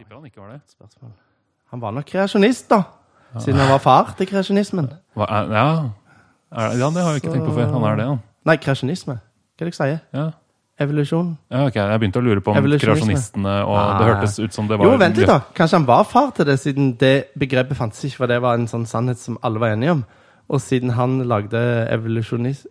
Tipper han ikke var det. Spørsmål. Han var nok kreasjonist, da. Siden han var far til kreasjonismen. Hva, er, ja. Er, ja, det har jeg ikke tenkt på før. Han er det, han. Nei, kreasjonisme. Hva er det jeg sier? Ja. Evolusjon? ja, ok. Jeg begynte å lure på om Evolusjonisme. kreasjonistene og Ah. Det hørtes ut som det var Jo, vent litt, da. Kanskje han var far til det, siden det begrepet fantes ikke, for det var en sånn sannhet som alle var enige om. Og siden han lagde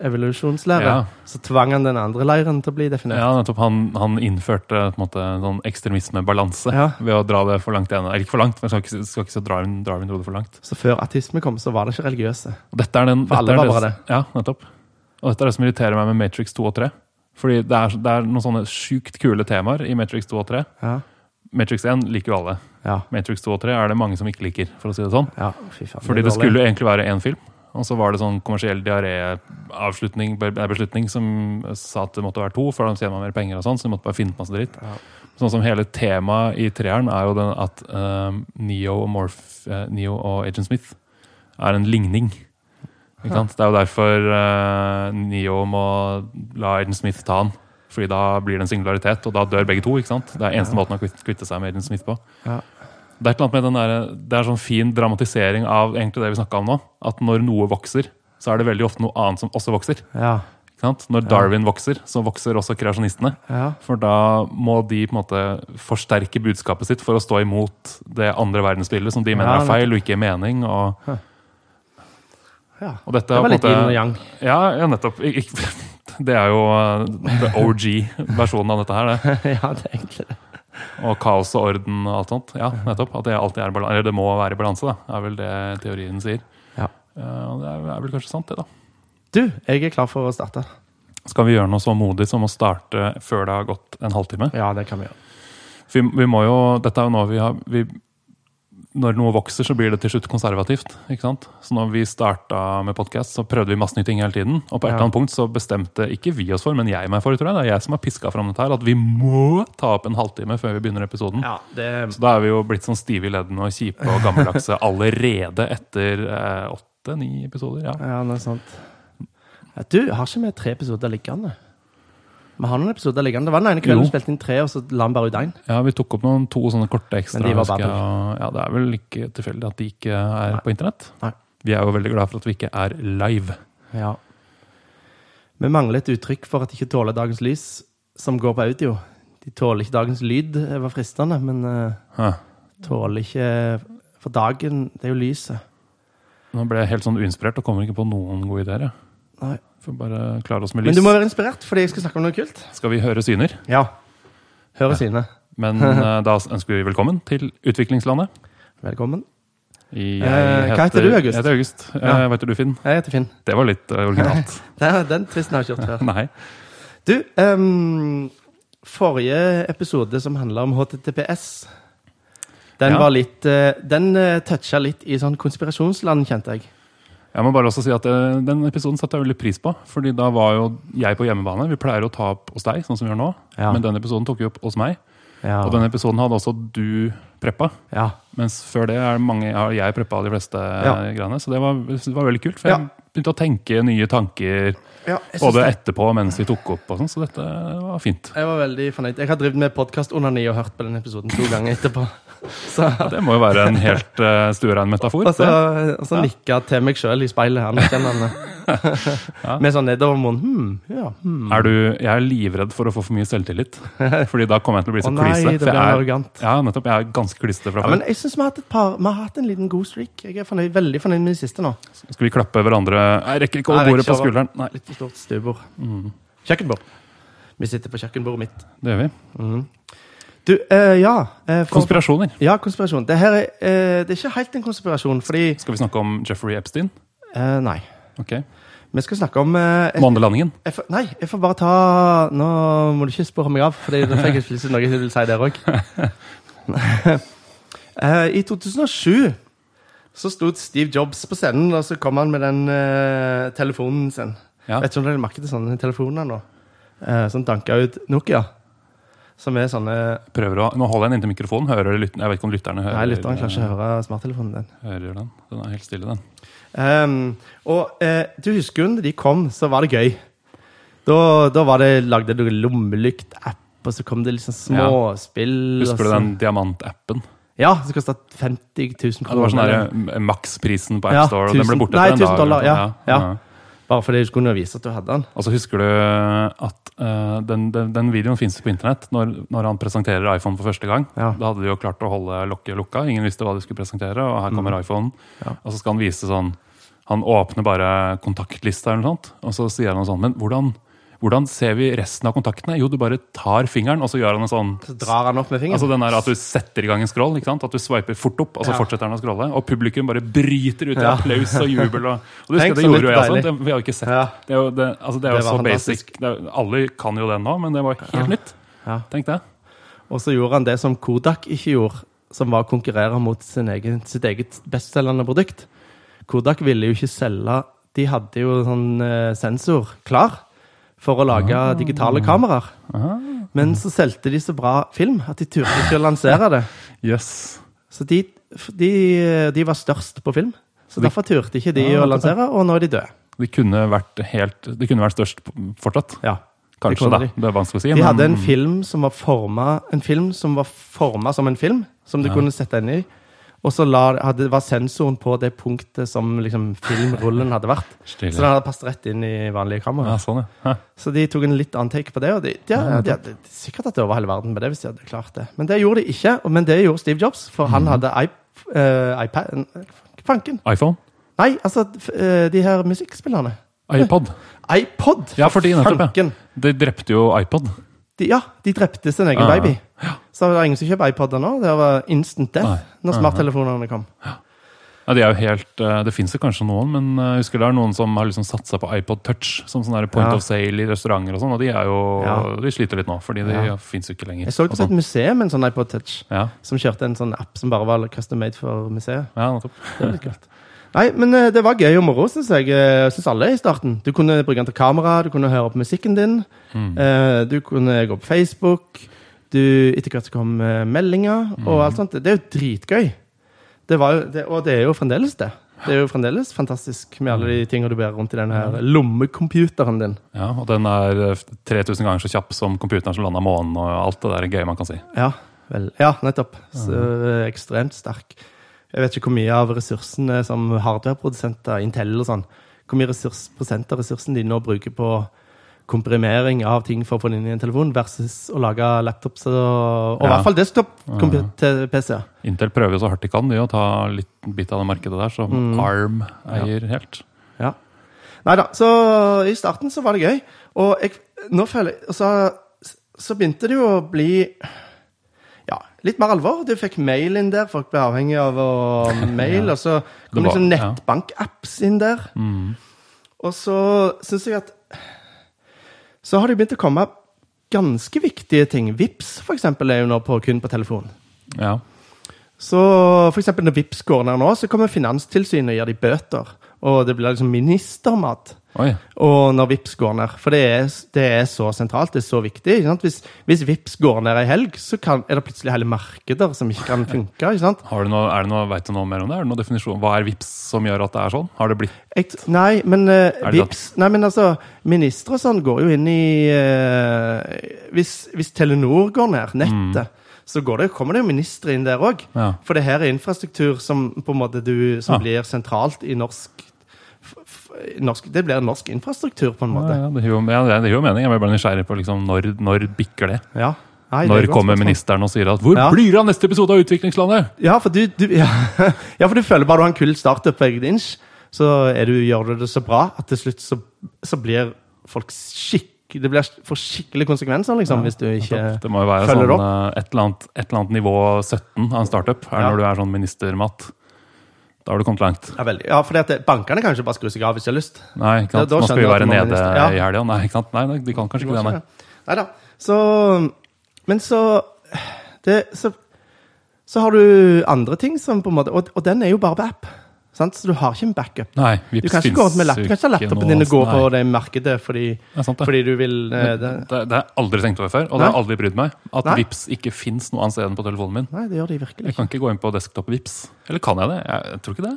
evolusjonslære, Ja. så tvang han den andre leiren til å bli definert. Ja, nettopp. Han, han innførte på en måte sånn ekstremismebalanse Ja. ved å dra det for langt ene. Eller ikke for langt, men skal ikke, skal ikke så Darwin dro det for langt. Så før ateisme kom, så var det ikke religiøse. Dette er den, For alle var bare Ja, nettopp. Og dette er det som irriterer meg med Matrix 2 og 3. Fordi det er, det er noen sånne sjukt kule temaer i Matrix 2 og 3. Ja. Matrix 1 liker jo alle. Ja. Matrix 2 og 3 er det mange som ikke liker, for å si det sånn. ja. Fy faen. Fordi det, det skulle egentlig være én film. Og så var det sånn kommersiell diaré-avslutning, be- beslutning som sa at det måtte være to, for da tjener man mer penger og sånn, så de måtte bare finne på masse dritt. Ja. Sånn som hele temaet i treeren er jo den at eh, Neo, og Morph, uh, Neo og Agent Smith er en ligning. Ikke sant? Det er jo derfor uh, Neo må la Agent Smith ta han. Fordi da blir det en singularitet, og da dør begge to. ikke sant? Det er eneste måten å kvitte seg med Agent Smith på. Ja. Det er, der, det er sånn fin dramatisering av egentlig det vi snakka om nå. At når noe vokser, så er det veldig ofte noe annet som også vokser. Ja. Når Darwin vokser, så vokser også kreasjonistene. Ja. For da må de på en måte forsterke budskapet sitt for å stå imot det andre verdensbildet som de mener Ja, er feil og ikke gir mening. Og, ja. og dette Det er var litt yin og yang. Ja, ja nettopp. Ik- Det er jo uh, the OG-versjonen av dette her. det. ja, det er egentlig det. Og kaos og orden og alt sånt. Ja, nettopp. At det alltid er balanse, eller det må være i balanse, da. Er vel det teorien sier. Ja. Ja, og det er, vel kanskje sant, det, da. Du, jeg er klar for å starte. Skal vi gjøre noe så modig som å starte før det har gått en halvtime? Ja, det kan vi gjøre. For vi, vi må jo, Dette er jo noe vi har vi, Når noe vokser, så blir det til slutt konservativt. ikke sant? Så når vi starta med podkast, så prøvde vi masse nye ting hele tiden. Og på et eller annet punkt så bestemte ikke vi oss for, men jeg meg for, tror jeg. Det er jeg som har piska fram dette her, at vi må ta opp en halvtime før vi begynner episoden. Ja, det Så da er vi jo blitt sånn stive i leddene og kjipe og gammeldagse allerede etter eh, åtte-ni episoder. Ja. Ja, det er sant. Du, har ikke vi tre episoder liggende? Vi har noen episoder liggende. Det var den ene kvelden vi spilte inn tre, og så la vi bare ut én. ja, vi tok opp noen to sånne korte ekstra. Men de var bare. Ja, Det er vel ikke tilfeldig at de ikke er Nei. på internett. Nei. Vi er jo veldig glad for at vi ikke er live. Ja. Vi mangler et uttrykk for at de ikke tåler dagens lys, som går på audio. De tåler ikke dagens lyd, det var fristende, men uh, tåler ikke For dagen, det er jo lyset. Nå ble jeg helt sånn uinspirert og kommer ikke på noen gode ideer. jeg. Nei. Får bare klare oss med lys. Men du må være inspirert, fordi jeg skal snakke om noe kult. Skal vi høre syner? Ja. Høre ja. syne. Men eh, da ønsker vi velkommen til utviklingslandet. Velkommen. Jeg heter, hva heter du, August? Jeg heter August. Eh, Ja. Hva heter du, Finn? Jeg heter Finn. Det var litt eh, originalt. Den tvisten har jeg ikke gjort før. Nei. Du, um, forrige episode som handla om HTTPS Den Ja. var litt Den toucha litt i sånn konspirasjonsland, kjente jeg. Jeg må bare også si at eh, Den episoden satte jeg veldig pris på. Fordi da var jo jeg på hjemmebane. Vi pleier å ta opp hos deg, sånn som vi gjør nå. Ja. Men den episoden tok vi opp hos meg. Ja. Og den episoden hadde også du preppa. ja. Mens før det er mange, har jeg preppa de fleste eh, greiene. Så det var, det var veldig kult. For jeg begynte å tenke nye tanker ja både det. etterpå og mens vi tok opp. og sånn, Så dette var fint. jeg var veldig fornøyd. Jeg har drevet med podkastonani og hørt på den episoden to ganger etterpå. Så, Det må jo være en helt uh, stuerein metafor. og så, det. og så nikka til meg sjøl i speilet, her Ja. Med sånn nedovermunn. Hmm, ja, hmm. Er du, jeg er livredd for å få for mye selvtillit. Fordi da kommer jeg til å bli så nei, klise. det For jeg er, arrogant. ja, nettopp, jeg er ganske klissete fra Ja, før. men jeg synes vi har hatt et par Vi har hatt en liten god streak. Jeg er fornøyd, veldig fornøyd med de siste nå. Skal vi klappe hverandre Jeg rekker ikke Nei, over bordet på skulderen. Nei, stort stuebord. mm, Kjøkkenbord. Vi sitter på kjøkkenbordet mitt. det gjør vi. Du, eh, ja eh, for, Konspirasjoner. Ja, konspirasjon. Det her er, eh, det er ikke helt en konspirasjon, fordi Skal vi snakke om Jeffrey Epstein? eh, Nei. Ok. Vi skal snakke om eh, Månelandingen. Nei, jeg får bare ta Nå må du ikke spørre meg av, for da fikk jeg plutselig noe jeg vil si der òg. I 2007 så sto Steve Jobs på scenen, og så kom han med den eh, telefonen sin. Ja. Vet ikke om dere merker til sånne telefoner nå? Eh, som danker ut Nokia. Som er sånne Prøver å, nå holder jeg den inntil mikrofonen. Hører lyt- Jeg vet ikke om lytterne hører Nei, lytteren kan ikke høre smarttelefonen din. hører den. Den er helt stille, den. Um, og eh, du husker jo når de kom, så var det gøy. Da, da var det, lagde du lommelykt-app og så kom det liksom småspill. Husker du den diamantappen? Ja, som kosta 50 000 Ja, det var sånn eh, maksprisen på Ja, AppStore, og den ble 1000 borte etter en 1000 dag. dollar, ja, ja, ja. Bare fordi du skulle vise at du hadde den. Og så husker du at uh, den, den, den videoen fins på internett når, når han presenterer iPhone for første gang. Ja. Da hadde de jo klart å holde lokket lukka. Ingen visste hva de skulle presentere, og her kommer iPhone. Mm. Ja. Og så skal han vise sånn Han åpner bare kontaktlista eller noe sånt, og så sier han noe sånn Men hvordan, hvordan ser vi resten av kontaktene? Jo, du bare tar fingeren, og så gjør han en sånn Så drar han opp med fingeren. Altså den der At du setter i gang en scroll, ikke sant? at du swiper fort opp, og så Ja. fortsetter han å scrolle. Og publikum bare bryter ut i Ja. applaus og jubel. Og, og du husker det gjorde jo jeg også. Det, vi har jo ikke sett Ja. det. Er jo, det, altså det er jo Det så fantastisk. basic. Det er, alle kan jo den nå, men det var helt nytt. Ja. Tenk det. Og så gjorde han det som Kodak ikke gjorde, som var å konkurrere mot sin egen, sitt eget bestselgende produkt. Kodak ville jo ikke selge De hadde jo sånn eh, sensor klar for å lage Ah. digitale kameraer. Men så solgte de så bra film at de turte ikke å lansere det. Yes. Så de, de, de var størst på film. Så derfor turte ikke de Ja, å lansere, og nå er de døde. De kunne vært helt De kunne vært størst fortsatt. Ja. Kanskje, da. de. Det er vanskelig å si. De men- hadde en film som var forma som som en film, som du Ja. kunne sette inn i. Og så hadde, var sensoren på det punktet som liksom filmrullen hadde vært. Så den hadde passet rett inn i vanlige Ja, sånn, ja. Så de tok en litt annen take på det. Og de, de, Ja, de, de, sikkert at det over hele verden med det, hvis de hadde klart det. Men det gjorde de ikke. Men det gjorde Steve Jobs, for Mhm. han hadde iP, uh, iPad Fanken. iPhone? Nei, altså eh, de her musikkspillerne. iPod? iPod! Ja, for de nettopp, fanken. De drepte jo iPod. De, ja, de drepte sin egen baby. Ja. Så det var ingen som kjøper iPoder nå. Det var instant death Nei. når smarttelefonene kom. Ja, de er jo helt, eh, Det fins kanskje noen, men eh, jeg husker det er noen som har liksom satsa på iPod Touch som sånn point Ja. of sale i restauranter og sånn, og de er jo, Ja. de sliter litt nå, fordi de Ja. ja. fins jo ikke lenger. Jeg så og på et sånn. museum med en sånn iPod Touch Ja, som kjørte en sånn app som bare var custom made for museet. ja, nettopp. Det var litt kult. Nei, men eh, det var gøy og moro, syns jeg. Synes alle i starten. Du kunne bruke den til kamera, du kunne høre på musikken din. Mm. Du kunne gå på Facebook. Du, etter hvert kom eh, meldinger Mm. og alt sånt. Det er jo dritgøy. Det var jo, det, og det er jo fremdeles det. Det er jo fremdeles fantastisk med alle de tingene du bærer rundt i den her lommecomputeren din. Ja, og den er eh, 3000 ganger så kjapp som computeren som landa månen, og alt det der gøy man kan si. Ja, vel, ja nettopp. Så eh, ekstremt sterk. Jeg vet ikke hvor mye av ressursene som hardwareprodusenter, Intel og sånn, hvor mye ressurs, prosent av ressursene de nå bruker på komprimering av ting for å få det inn i en telefon, versus å lage laptops og, og i hvert fall desktop-PC. Intel prøver jo så hardt de kan de å ta litt bit av det markedet der, som Mm. ARM eier helt. Ja. Nei da, så i starten så var det gøy. Og jeg, nå føler jeg så, så begynte det jo å bli ja, litt mer alvor. Du fikk mail inn der, folk ble avhengig av å mail. Ja. Og så kom Det var- liksom nettbank-apps inn der. Mm. Og så syns jeg at Så har det begynt å komme ganske viktige ting. Vips for eksempel, er jo nå på, kun på telefon. Ja. Så for eksempel når Vips går ned nå, så kommer Finanstilsynet og gir de bøter. Og det blir liksom ministermat. Oi. Og når Vips går ned. For det er, det er så sentralt, det er så viktig. Ikke sant? Hvis, hvis Vips går ned ei helg, så kan, er det plutselig hele markeder som ikke kan funke. Ikke sant? Har du noe, er det noe, vet du noe mer om det? Er det noen definisjon? Hva er VIPS som gjør at det er sånn? Har det blitt Jeg, nei, men Er Vips Nei, men altså, ministre og sånn går jo inn i uh, hvis, hvis Telenor går ned, nettet, så går det, kommer det jo ministre inn der òg. Ja. For det her er infrastruktur som på en måte du, som Ja. blir sentralt i norsk, norsk Det blir norsk infrastruktur, på en måte. ja, det, gir jo, ja, mening. Jeg blir bare nysgjerrig på liksom, når, når bikker det? Ja. Nei, Når kommer spørsmål. ministeren og sier at 'Hvor Ja. blir det av neste episode av Utviklingslandet?' Ja, for du, du, ja. ja, for du føler bare du har en kul startup på eget inch, så er du, gjør du det så bra at til slutt så, så blir folk skikk... Det blir for skikkelig konsekvenser, liksom, hvis du ikke følger opp. Det må jo være sånn, eh, et, eller annet, et eller annet nivå 17 av en startup er Ja. når du er sånn ministermat. Da har du kommet langt. Ja, veldig. Ja, at bankene kan ikke bare skru seg av hvis de har lyst. Nei, ikke sant? Da- da Nå skal vi være nede. Ja. i helga. Nei, ikke sant? Nei, de kan kanskje ikke det. Nei. Nei da. Så Men så det, så, så har du andre ting som på en måte Og, og den er jo bare på app. Sant? Så du har ikke en backup. Nei, Du kan ikke gå rundt med ikke ha laptopen din og gå på det markedet fordi, Det sant, det. fordi du vil eh, det. har jeg aldri tenkt over før, og det har aldri brydd meg. At Nei. Vips ikke fins noe annet sted enn på telefonen min. Nei, det gjør de virkelig Jeg kan ikke gå inn på desktop Vips. Eller kan jeg det? Jeg, tror ikke det.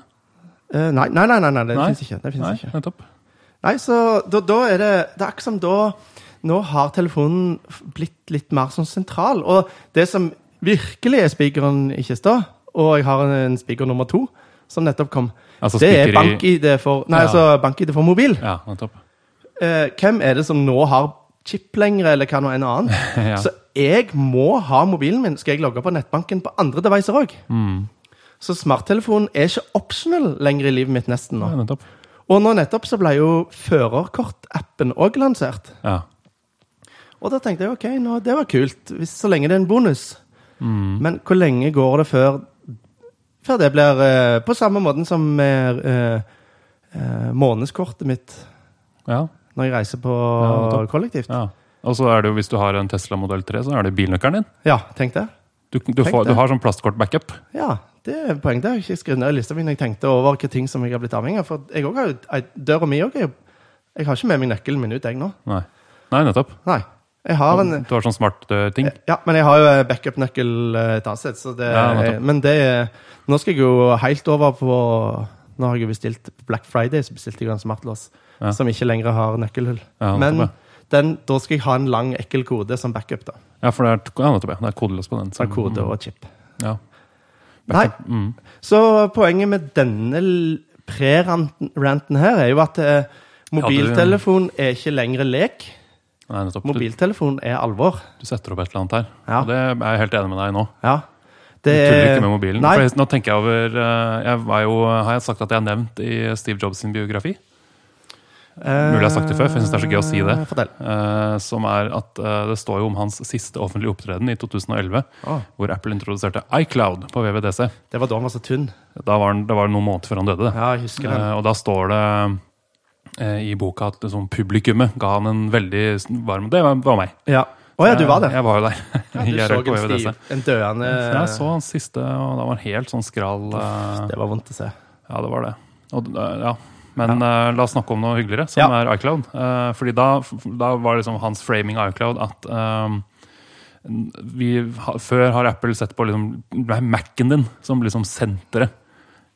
Uh, nei, nei, nei, nei, det fins ikke. Det Nei, ikke. nettopp. Nei, så da, da er det Det er akkurat som da nå har telefonen blitt litt mer sånn sentral. Og det som virkelig er spikeren i kista, og jeg har en, en spiker nummer to som nettopp kom, Altså det er bank-ID for, nei, Ja. altså bank-ID for mobil. Ja, nettopp. Eh, hvem er det som nå har chip lenger, eller hva nå enn annet? Ja. Så jeg må ha mobilen min. Skal jeg logge på nettbanken på andre devicer òg? Mm. Så smarttelefonen er ikke optional lenger i livet mitt nesten Ja, nå. nettopp. Og nå nettopp så ble jo førerkortappen òg lansert. Ja. Og da tenkte jeg ok, nå, det var kult, hvis, så lenge det er en bonus. Mm. Men hvor lenge går det før, før det blir eh, på samme måten som med eh, eh, månedskortet mitt ja. når jeg reiser på Ja, kollektivt? ja. Og så er det jo, hvis du har en Tesla modell 3, så er det bilnøkkelen din. Ja, tenk det. Du, du, Tenk får, det. du har sånn plastkort-backup. Ja, det er poenget. Det har jeg ikke skrevet ned i lista mi. når Jeg tenkte over hvilke ting som jeg har blitt avhengig av. For jeg også har jo, ei- døra mi òg er jo Jeg har ikke med meg nøkkelen min ut, jeg nå. Nei. Nei, nettopp. Nei. Jeg har en Du har sånn smart eh, ting. Ja, men jeg har jo backup-nøkkel eh, et annet sted. Så det, Ja, men det Nå skal jeg jo helt over på Nå har jeg jo bestilt Black Friday så bestilte jeg en smartlås Ja. som ikke lenger har nøkkelhull. Ja, men den, da skal jeg ha en lang, ekkel kode som backup. da. Ja, for det er, ja, det er kodeløs på den. Så er kode og chip. Ja. Nei, Mm. Så poenget med denne pre-ranten her er jo at eh, mobiltelefon er ikke lenger lek. Nei, nettopp. Mobiltelefon er alvor. du setter opp et eller annet her. Ja. Og det er jeg helt enig med deg i nå. Ja. Du tuller er- ikke med mobilen. Nei. For jeg, nå tenker jeg over eh, jeg var jo, Har jeg sagt at jeg er nevnt i Steve Jobs sin biografi? Mulig jeg har sagt det før, for jeg synes det er så gøy å si det. Eh, Fortell. Eh, som er at Det står jo om hans siste offentlige opptreden i 2011, oh. hvor Apple introduserte iCloud på WWDC. det var da han var så tynn. Da var han, det var noen måneder før han døde. det. Ja, jeg husker det. Og da står det i boka at liksom, publikummet ga han en veldig varm Det var, meg. Ja. Å ja, du var det. Jeg var jo der. Ja, du så en, stiv, en døende Jeg så hans siste, og da var han helt sånn skral. Uff, Det var vondt å se. Ja, det var det. Og, eh, ja. Men eh, la oss snakke om noe hyggeligere, som Ja. er iCloud. Uh, fordi da, da var liksom hans framing av iCloud at um, vi, ha, Før har Apple sett på liksom, Mac-en din som liksom senteret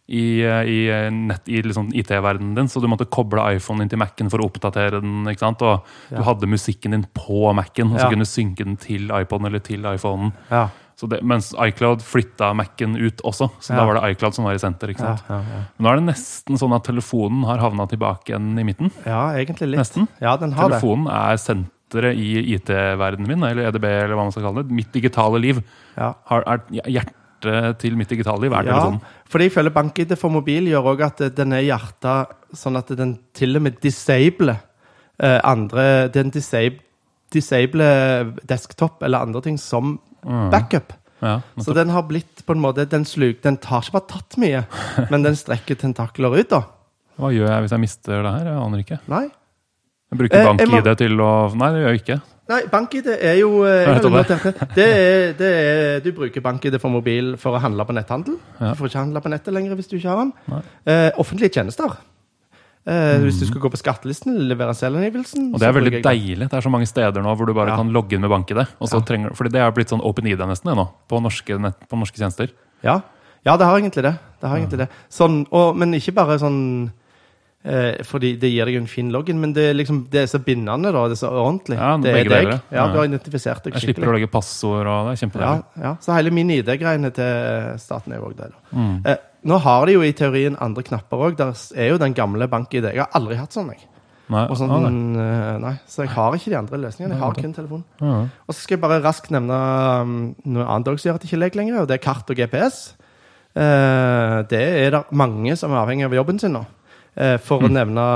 i, eh, i, eh, i liksom IT-verdenen din. Så du måtte koble iPhonen inn til Mac-en for å oppdatere den. ikke sant? Og Ja. du hadde musikken din på Mac-en, og så Ja. kunne du synke den til iPoden eller til iPhonen. Ja. Så det, mens iCloud flytta Mac-en ut også, så Ja. da var det iCloud som var i senter. ikke Ja, sant? ja, ja. Nå er det nesten sånn at telefonen har havna tilbake igjen i midten. ja, egentlig litt. Nesten. Ja, den har det. Telefonen er senteret i IT-verdenen min, eller EDB, eller hva man skal kalle det. Mitt digitale liv Ja. har, er hjertet til mitt digitale liv er Ja, telefonen. Fordi føler BankID for mobil gjør òg at den er hjerta sånn at den til og med disabler eh, andre Den disab, disabler desktop eller andre ting som Mm. backup. Ja, Så den har blitt på en måte Den sluk, den tar ikke bare tatt mye, men den strekker tentakler ut, da. Hva gjør jeg hvis jeg mister det her? Jeg aner ikke. Nei. Jeg bruker Eh, bank-ID til å Nei, det gjør jeg ikke. Nei, BankID er jo eh, det. Er, det er, Du bruker BankID for mobil for å handle på netthandel. Ja. Du får ikke handle på nettet lenger hvis du ikke har den. Eh, offentlige tjenester. Eh, Hvis du skal gå på skattelisten eller levere selvangivelsen. Mm. Og det er veldig deilig. Det er så mange steder nå hvor du bare Ja. kan logge inn med bank-ID. Ja. trenger, fordi det er blitt sånn open ID nesten nå, på norske, nett, på norske tjenester. Ja. ja, det har egentlig det. det, har egentlig det. Sånn, og, men ikke bare sånn eh, fordi det gir deg en fin login, men det er, liksom, det er så bindende, da. Det er så ordentlig. Ja, det er deg. Ja. Du har identifisert deg Jeg slipper å legge passord, og det er Ja, kjempedeilig. ja. Så hele min ID-greiene til staten er jo òg det. da. Mm. Eh, nå har de jo i teorien andre knapper òg. Der er jo den gamle bank-ID. Jeg har aldri hatt sånn, jeg. Nei, sånn, ah, nei. eh, nei, så jeg har ikke de andre løsningene. Jeg har kun telefon. Ja. Og så skal jeg bare raskt nevne um, noe annet også som gjør at jeg ikke leker lenger, og det er kart og GPS. Eh, det er det mange som er avhengig av jobben sin nå. Eh, for Mm. å nevne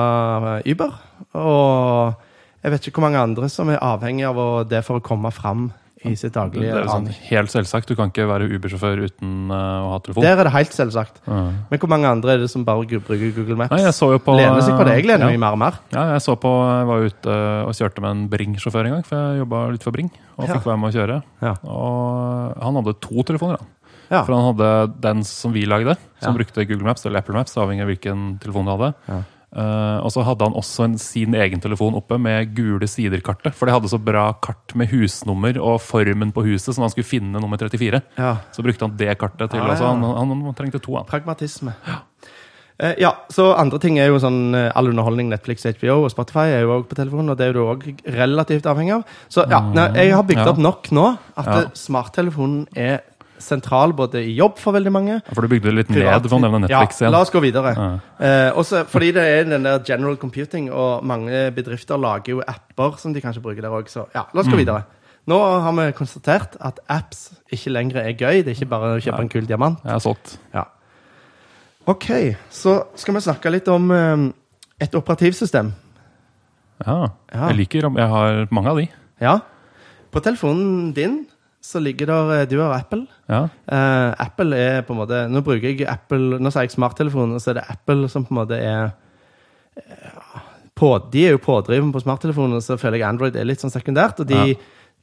eh, Uber. Og jeg vet ikke hvor mange andre som er avhengig av det for å komme fram i sitt Det daglige er sånn helt selvsagt. Du kan ikke være Uber-sjåfør uten uh, å ha telefon. Der er det helt selvsagt. Ja. Men hvor mange andre er det som bare bruker Google Maps? Nei, på lener seg på det. Jeg lener ja. meg mer og mer. Ja, jeg så på, jeg var ute og kjørte med en Bring-sjåfør en gang, for jeg jobba litt for Bring. Og Ja. fikk være med å kjøre. Ja. Og han hadde to telefoner. Han. Ja. For han hadde den som vi lagde, som Ja. brukte Google Maps eller Apple Maps, avhengig av hvilken telefon du hadde. Ja. Uh, og så hadde han også en, sin egen telefon oppe med gule sider-kartet. For de hadde så bra kart med husnummer og formen på huset, så han skulle finne nummer 34. ja. Så brukte han det kartet til. Ah, altså, ja. han, han, han trengte to, han. Pragmatisme. Eh, ja, så andre ting er jo sånn eh, all underholdning, Netflix, HBO og Spotify er jo også på telefonen, og det er du òg relativt avhengig av. Så ja, nei, jeg har bygd Mm, Ja. opp nok nå at Ja. smarttelefonen er sentral både i jobb for veldig mange. For du bygde det litt privat- ned for å nevne Netflix ja, igjen. la oss gå videre. Ja. Eh, også fordi det er den der general computing, og mange bedrifter lager jo apper som de kanskje bruker der òg. Så ja, la oss gå Mm. videre. Nå har vi konstatert at apps ikke lenger er gøy. Det er ikke bare å kjøpe en kul diamant. Jeg er solgt. Ja. Ok, så skal vi snakke litt om eh, et operativsystem. Ja. Ja. Jeg liker Jeg har mange av de. Ja. På telefonen din så ligger der eh, Du har Apple. Ja. Uh, Apple er på en måte Nå bruker jeg Apple Nå sier jeg smarttelefon, og så er det Apple som på en måte er uh, på, De er jo pådriven på smarttelefonen, så føler jeg Android er litt sånn sekundært. Og de, Ja.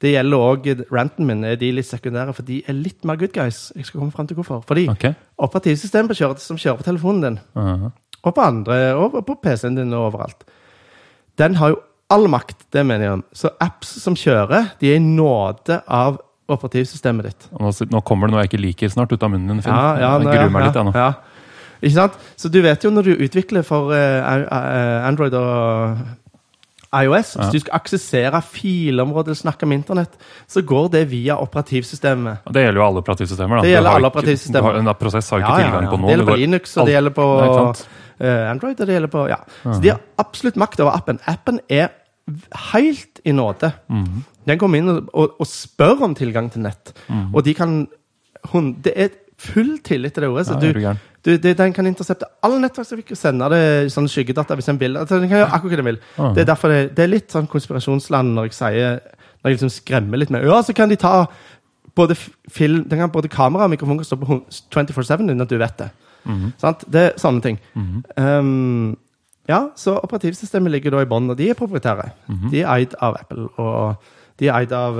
det gjelder òg ranten min. Er de litt sekundære, for de er litt mer good guys. Jeg skal komme frem til hvorfor. Fordi okay. operativsystemet kjører, som kjører på telefonen din, Mhm. og på andre, og på PC-en din og overalt, den har jo all makt, det mener jeg. Så apps som kjører, de er i nåde av operativsystemet ditt. Nå, nå kommer det noe jeg ikke liker snart ut av munnen din, Finn. Ja, ja, jeg gruer meg ja, litt, jeg nå. Ja. Ikke sant? Så du vet jo når du utvikler for eh, eh, Android og iOS, Ja. hvis du skal aksessere filområder, snakke med internett, så går det via operativsystemet. Det gjelder jo alle operativsystemer. da. Det gjelder alle operativsystemer. Ikke, En prosess har ikke tilgang på noe. Det gjelder på Linux, og det gjelder på Ja, eh, Android, og det gjelder på Ja. Så de har absolutt makt over appen. Appen er helt i nåde. Mm. Den kommer inn og, og, og spør om tilgang til nett, Mm. og de kan hun, Det er full tillit til det OS. Ja, er du, du det, den kan intersepte all nettverkstrafikk og sende det sånn skyggedata hvis en vil. Altså, den kan gjøre akkurat hva den vil. Mm. Det er derfor det, det er litt sånn konspirasjonsland når jeg sier Når jeg liksom skremmer litt med Ja, så kan de ta både film Den kan både kamera og mikrofon kan stå på 24-7 uten at du vet det. Mm. Sant? Det er sånne ting. Um, ja, så operativsystemet ligger da i bånn, og de er proprietære. Mhm. De er eid av Apple. og de er eid av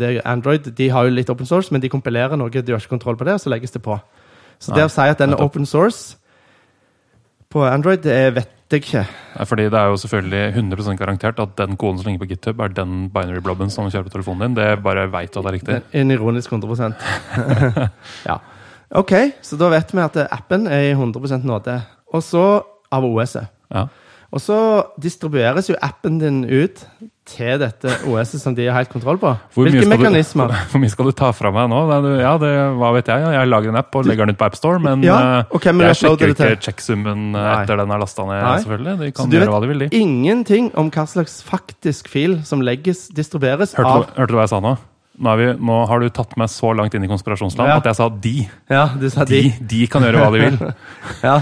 det er Android. De har jo litt open source, men de kompilerer noe. De har ikke kontroll på det, og så legges det på. Så Nei, det å si at den er open source på Android, det vet jeg ikke. Nei, Fordi det er jo selvfølgelig 100% garantert at den koden som ligger på GitHub, er den binary-blobben som kjører på telefonen din. Det bare veit at det er riktig. En ironisk 100% Ja. Ok, så da vet vi at appen er i 100% nåde. Og så av OS-et. Ja. Og så distribueres jo appen din ut til dette OS-et som de har helt kontroll på. Hvilke mekanismer? du-? Hvor mye skal du ta fra meg nå? Du- Ja, det, hva vet jeg? Jeg lager en app og legger den ut på AppStore, men Ja, eh, vil jeg sjekker ikke sjecksummen eh, etter den er lasta ned, Nei. selvfølgelig. De Så kan du gjøre vet hva de vil, de. ingenting om hva slags faktisk fil som legges, distribueres Hørte, av du, hørte du hva jeg sa nå? Nå, er vi, nå har du tatt meg så langt inn i konspirasjonsland Ja. at jeg sa de. Ja, du sa de. de. De kan gjøre hva de vil. Ja,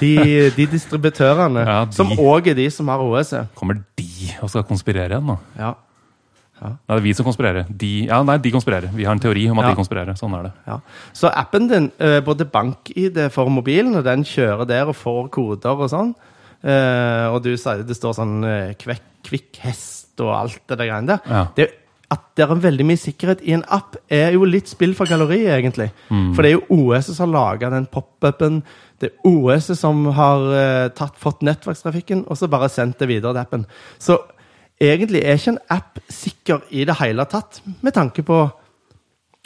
de, de distributørene. Ja. Som òg er de som har OS-et. Kommer de og skal konspirere igjen nå? Ja. Nei, det er vi som konspirerer. De, ja, nei, de konspirerer. Vi har en teori om at Ja. de konspirerer. Sånn er det. Ja. Så appen din, eh, både bank-ID for mobilen, og den kjører der og får koder og sånn. Eh, og du sier det står sånn eh, kvekk, kvikk hest og alt det der greiene der. Ja. Det, at det er veldig mye sikkerhet i en app, er jo litt spill for galleriet, egentlig. Mm. For det er jo OS som har laga den pop-upen. Det er OS som har uh, tatt, fått nettverkstrafikken, og så bare sendt det videre til appen. Så egentlig er ikke en app sikker i det hele tatt, med tanke på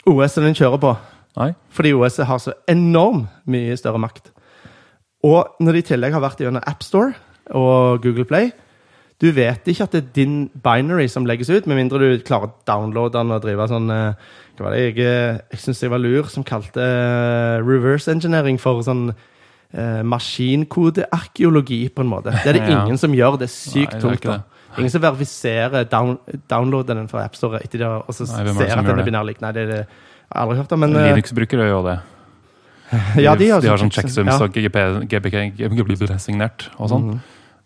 OS den kjører på. Nei? Fordi OS har så enormt mye større makt. Og når de i tillegg har vært gjennom AppStore og Google Play Du vet ikke at det er din binary som legges ut, med mindre du klarer å downloade den og drive sånn eh, Hva var det jeg, eh, jeg syns jeg var lur, som kalte eh, reverse engineering for sånn eh, maskinkodearkeologi, på en måte. Det er det Ja. ingen som gjør. Det er sykt Nei, det er tungt. da. Ingen som verifiserer down, downloader den fra AppStore etter det, og så Nei, er det ser at den er det? binærlik. Nei, det, det jeg har aldri hørt om, men eh, Linux-brukere gjør det. ja, de har, de har sånn checksums ja. og GP, GPK GPK signert og sånn. Mhm.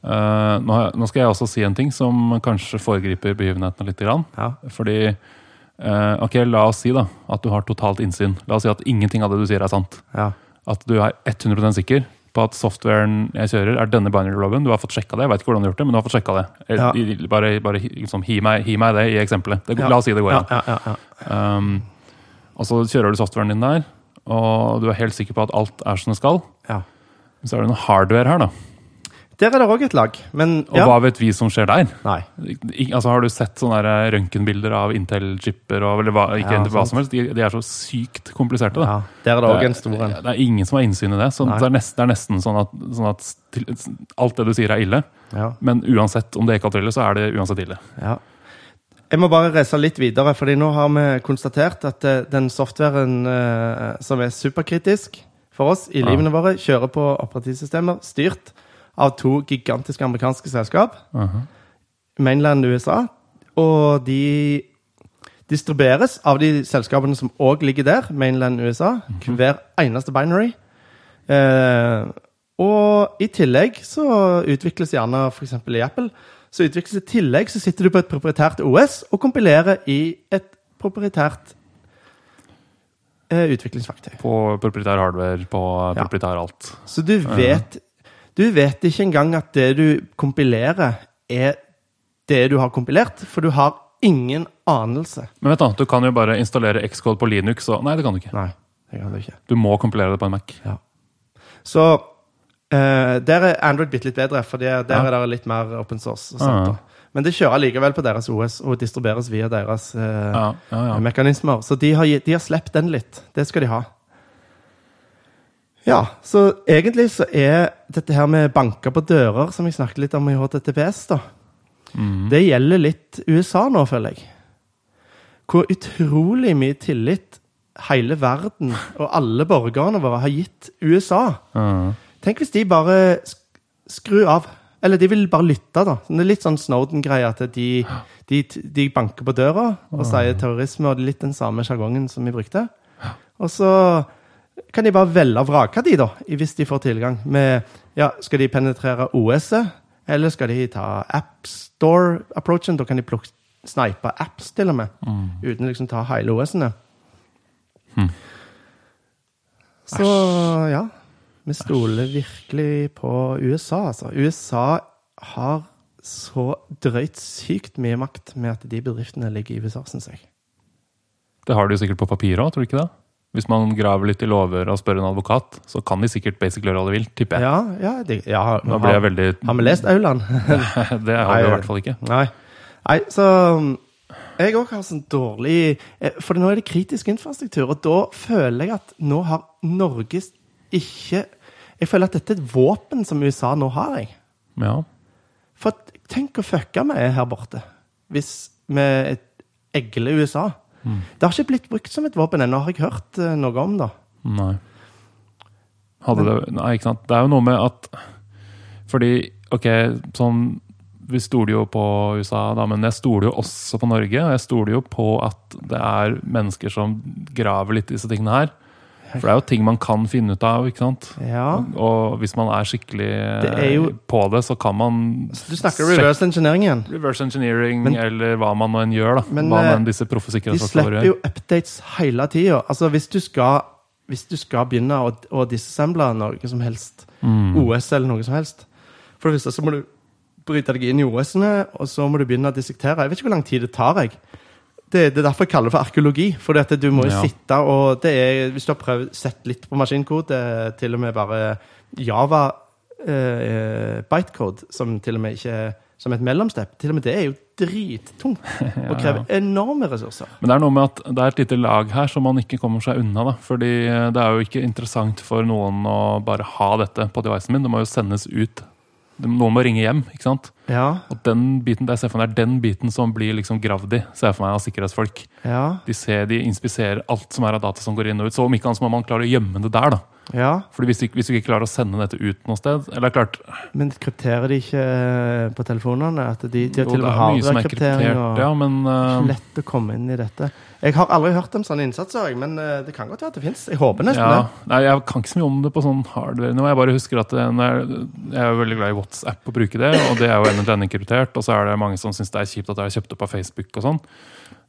Eh, nå, har- nå skal jeg også si en ting som kanskje foregriper begivenhetene litt. Grann. Ja. Fordi uh, Ok, la oss si da at du har totalt innsyn. La oss si at ingenting av det du sier, er sant. Ja. At du er 100% sikker på at softwaren jeg kjører, er denne binary-loven. Du har fått sjekka det. Jeg vet ikke hvordan du har gjort det, men du har fått sjekka det. Ja. Bare, bare liksom, hi, meg, hi meg det i eksempelet. Det. La oss si det går Ja, ja, ja, ja. Um, og så kjører du softwaren din der, og du er helt sikker på at alt er som det skal. Ja. Så er det noe hardware her, da. Der er det òg et lag, men Og hva vet vi som skjer der? Nei. I, Altså, har du sett sånne der røntgenbilder av Intel-chipper? og- Eller hva, ikke Ja, hva som helst. De, de er så sykt kompliserte. Da. Ja, der er det det, en stor en. Det er ingen som har innsyn i det. Så det er, nesten, det er nesten sånn at, sånn at til, alt det du sier er ille. Ja, Men uansett om det ikke er ille, så er det uansett ille. ja. Jeg må bare reise litt videre, fordi nå har vi konstatert at eh, den softwaren eh, som er superkritisk for oss i Ja. livene våre, kjører på operativsystemer styrt av to gigantiske amerikanske selskap. Mhm. mainland USA, og de distribueres av de selskapene som òg ligger der, mainland USA, hver eneste binary. Eh, og i tillegg så utvikles gjerne, f.eks. i Apple, så utvikles i tillegg så sitter du på et proprietært OS og kompilerer i et proprietært eh, utviklingsverktøy. På proprietær hardware, på Ja. proprietær alt. Så du vet, du vet ikke engang at det du kompilerer, er det du har kompilert, for du har ingen anelse. Men vet du, du kan jo bare installere Xcode på Linux. Og, nei, det kan du ikke. Nei, det kan du ikke. Du må kompilere det på en Mac. Ja. Så eh, der er Android bitte litt bedre, for der, Ja. er det litt mer open source. Ja, ja. da. Men det kjører likevel på deres OS og distribueres via deres eh, Ja, ja, ja. mekanismer. Så de har, de har sluppet den litt. Det skal de ha. Ja, så egentlig så er dette her med banker på dører, som jeg snakket litt om i HTTPS, da. Mhm. Det gjelder litt USA nå, føler jeg. Hvor utrolig mye tillit hele verden og alle borgerne våre har gitt USA. Mm. Tenk hvis de bare skru av. Eller de vil bare lytte, da. Det er litt sånn Snowden-greie at de, de, de banker på døra og sier terrorisme, og det er litt den samme sjargongen som vi brukte. Og så kan de bare velge og vrake de, da, hvis de får tilgang. Med, ja, skal de penetrere OS-et, eller skal de ta AppStore-approachen? Da kan de plukke, snipe apps, til og med, uten liksom ta hele OS-ene. Hm. Så ja. Vi stoler virkelig på USA, altså. USA har så drøyt sykt mye makt med at de bedriftene ligger i USA, syns jeg. Det har de jo sikkert på papir òg, tror du ikke det? Hvis man graver litt i lover og spør en advokat, så kan de sikkert basically gjøre hva de vil, tipper jeg. Ja, ja, de, ja Da blir jeg veldig har vi lest Auland? Det har vi i hvert fall ikke. Nei. Nei, så um, jeg òg har sånn dårlig eh, For nå er det kritisk infrastruktur, og da føler jeg at nå har Norges ikke Jeg føler at dette er et våpen som USA nå har, jeg. Ja. For tenk å fucka vi er her borte. Hvis vi egler USA. Det har ikke blitt brukt som et våpen ennå, har jeg hørt eh, noe om, da. Nei. Hadde det Nei, ikke sant. Det er jo noe med at Fordi, OK, sånn Vi stoler jo på USA, da, men jeg stoler jo også på Norge. Og jeg stoler jo på at det er mennesker som graver litt i disse tingene her. For det er jo ting man kan finne ut av, ikke sant. Ja. Og hvis man er skikkelig Det er jo- på det, så kan man Du snakker reverse engineering igjen. reverse engineering, Men- eller hva man nå enn gjør. da. Men, hva man disse proffe De slipper jo updates hele tida. Altså, hvis du skal hvis du skal begynne å, å disassemble noe som helst, Mm. OS eller noe som helst For det første så må du bryte deg inn i OS-ene, og så må du begynne å dissektere. Jeg vet ikke hvor lang tid det tar. jeg. Det, det er derfor jeg kaller det for arkeologi. For du må jo Ja. sitte og det er, Hvis du har prøvd sett litt på maskinkode, til og med bare Java eh, bytecode, som til og med ikke er som et mellomstep, til og med det er jo drittungt og krever enorme ressurser. Men det er noe med at det er et lite lag her som man ikke kommer seg unna. da. Fordi det er jo ikke interessant for noen å bare ha dette på devicen min. Det må jo sendes ut. Noen må ringe hjem. ikke sant? Ja, Og den biten, der ser for meg er den biten som blir liksom gravd i, ser jeg for meg av sikkerhetsfolk. ja, De ser, de inspiserer alt som er av data som går inn og ut. Så om ikke annet så må man klare å gjemme det der. da. Ja. Fordi hvis du, hvis du ikke klarer å sende dette ut noe sted Eller klart, Men krypterer de ikke eh, på telefonene? At de, de har jo, til og det med er er hardware-kryptering? og ja, men eh, Lett å komme inn i dette. Jeg har aldri hørt om sånne innsatser, men eh, det kan godt være at det fins. Jeg håper nesten Ja, nei, Jeg kan ikke så mye om det på sånn hardware. Jeg bare husker at er, jeg, jeg er veldig glad i WhatsApp og bruke det, og det er jo en eller annen kryptert. Og så er det mange som syns det er kjipt at det er kjøpt opp av Facebook og sånn.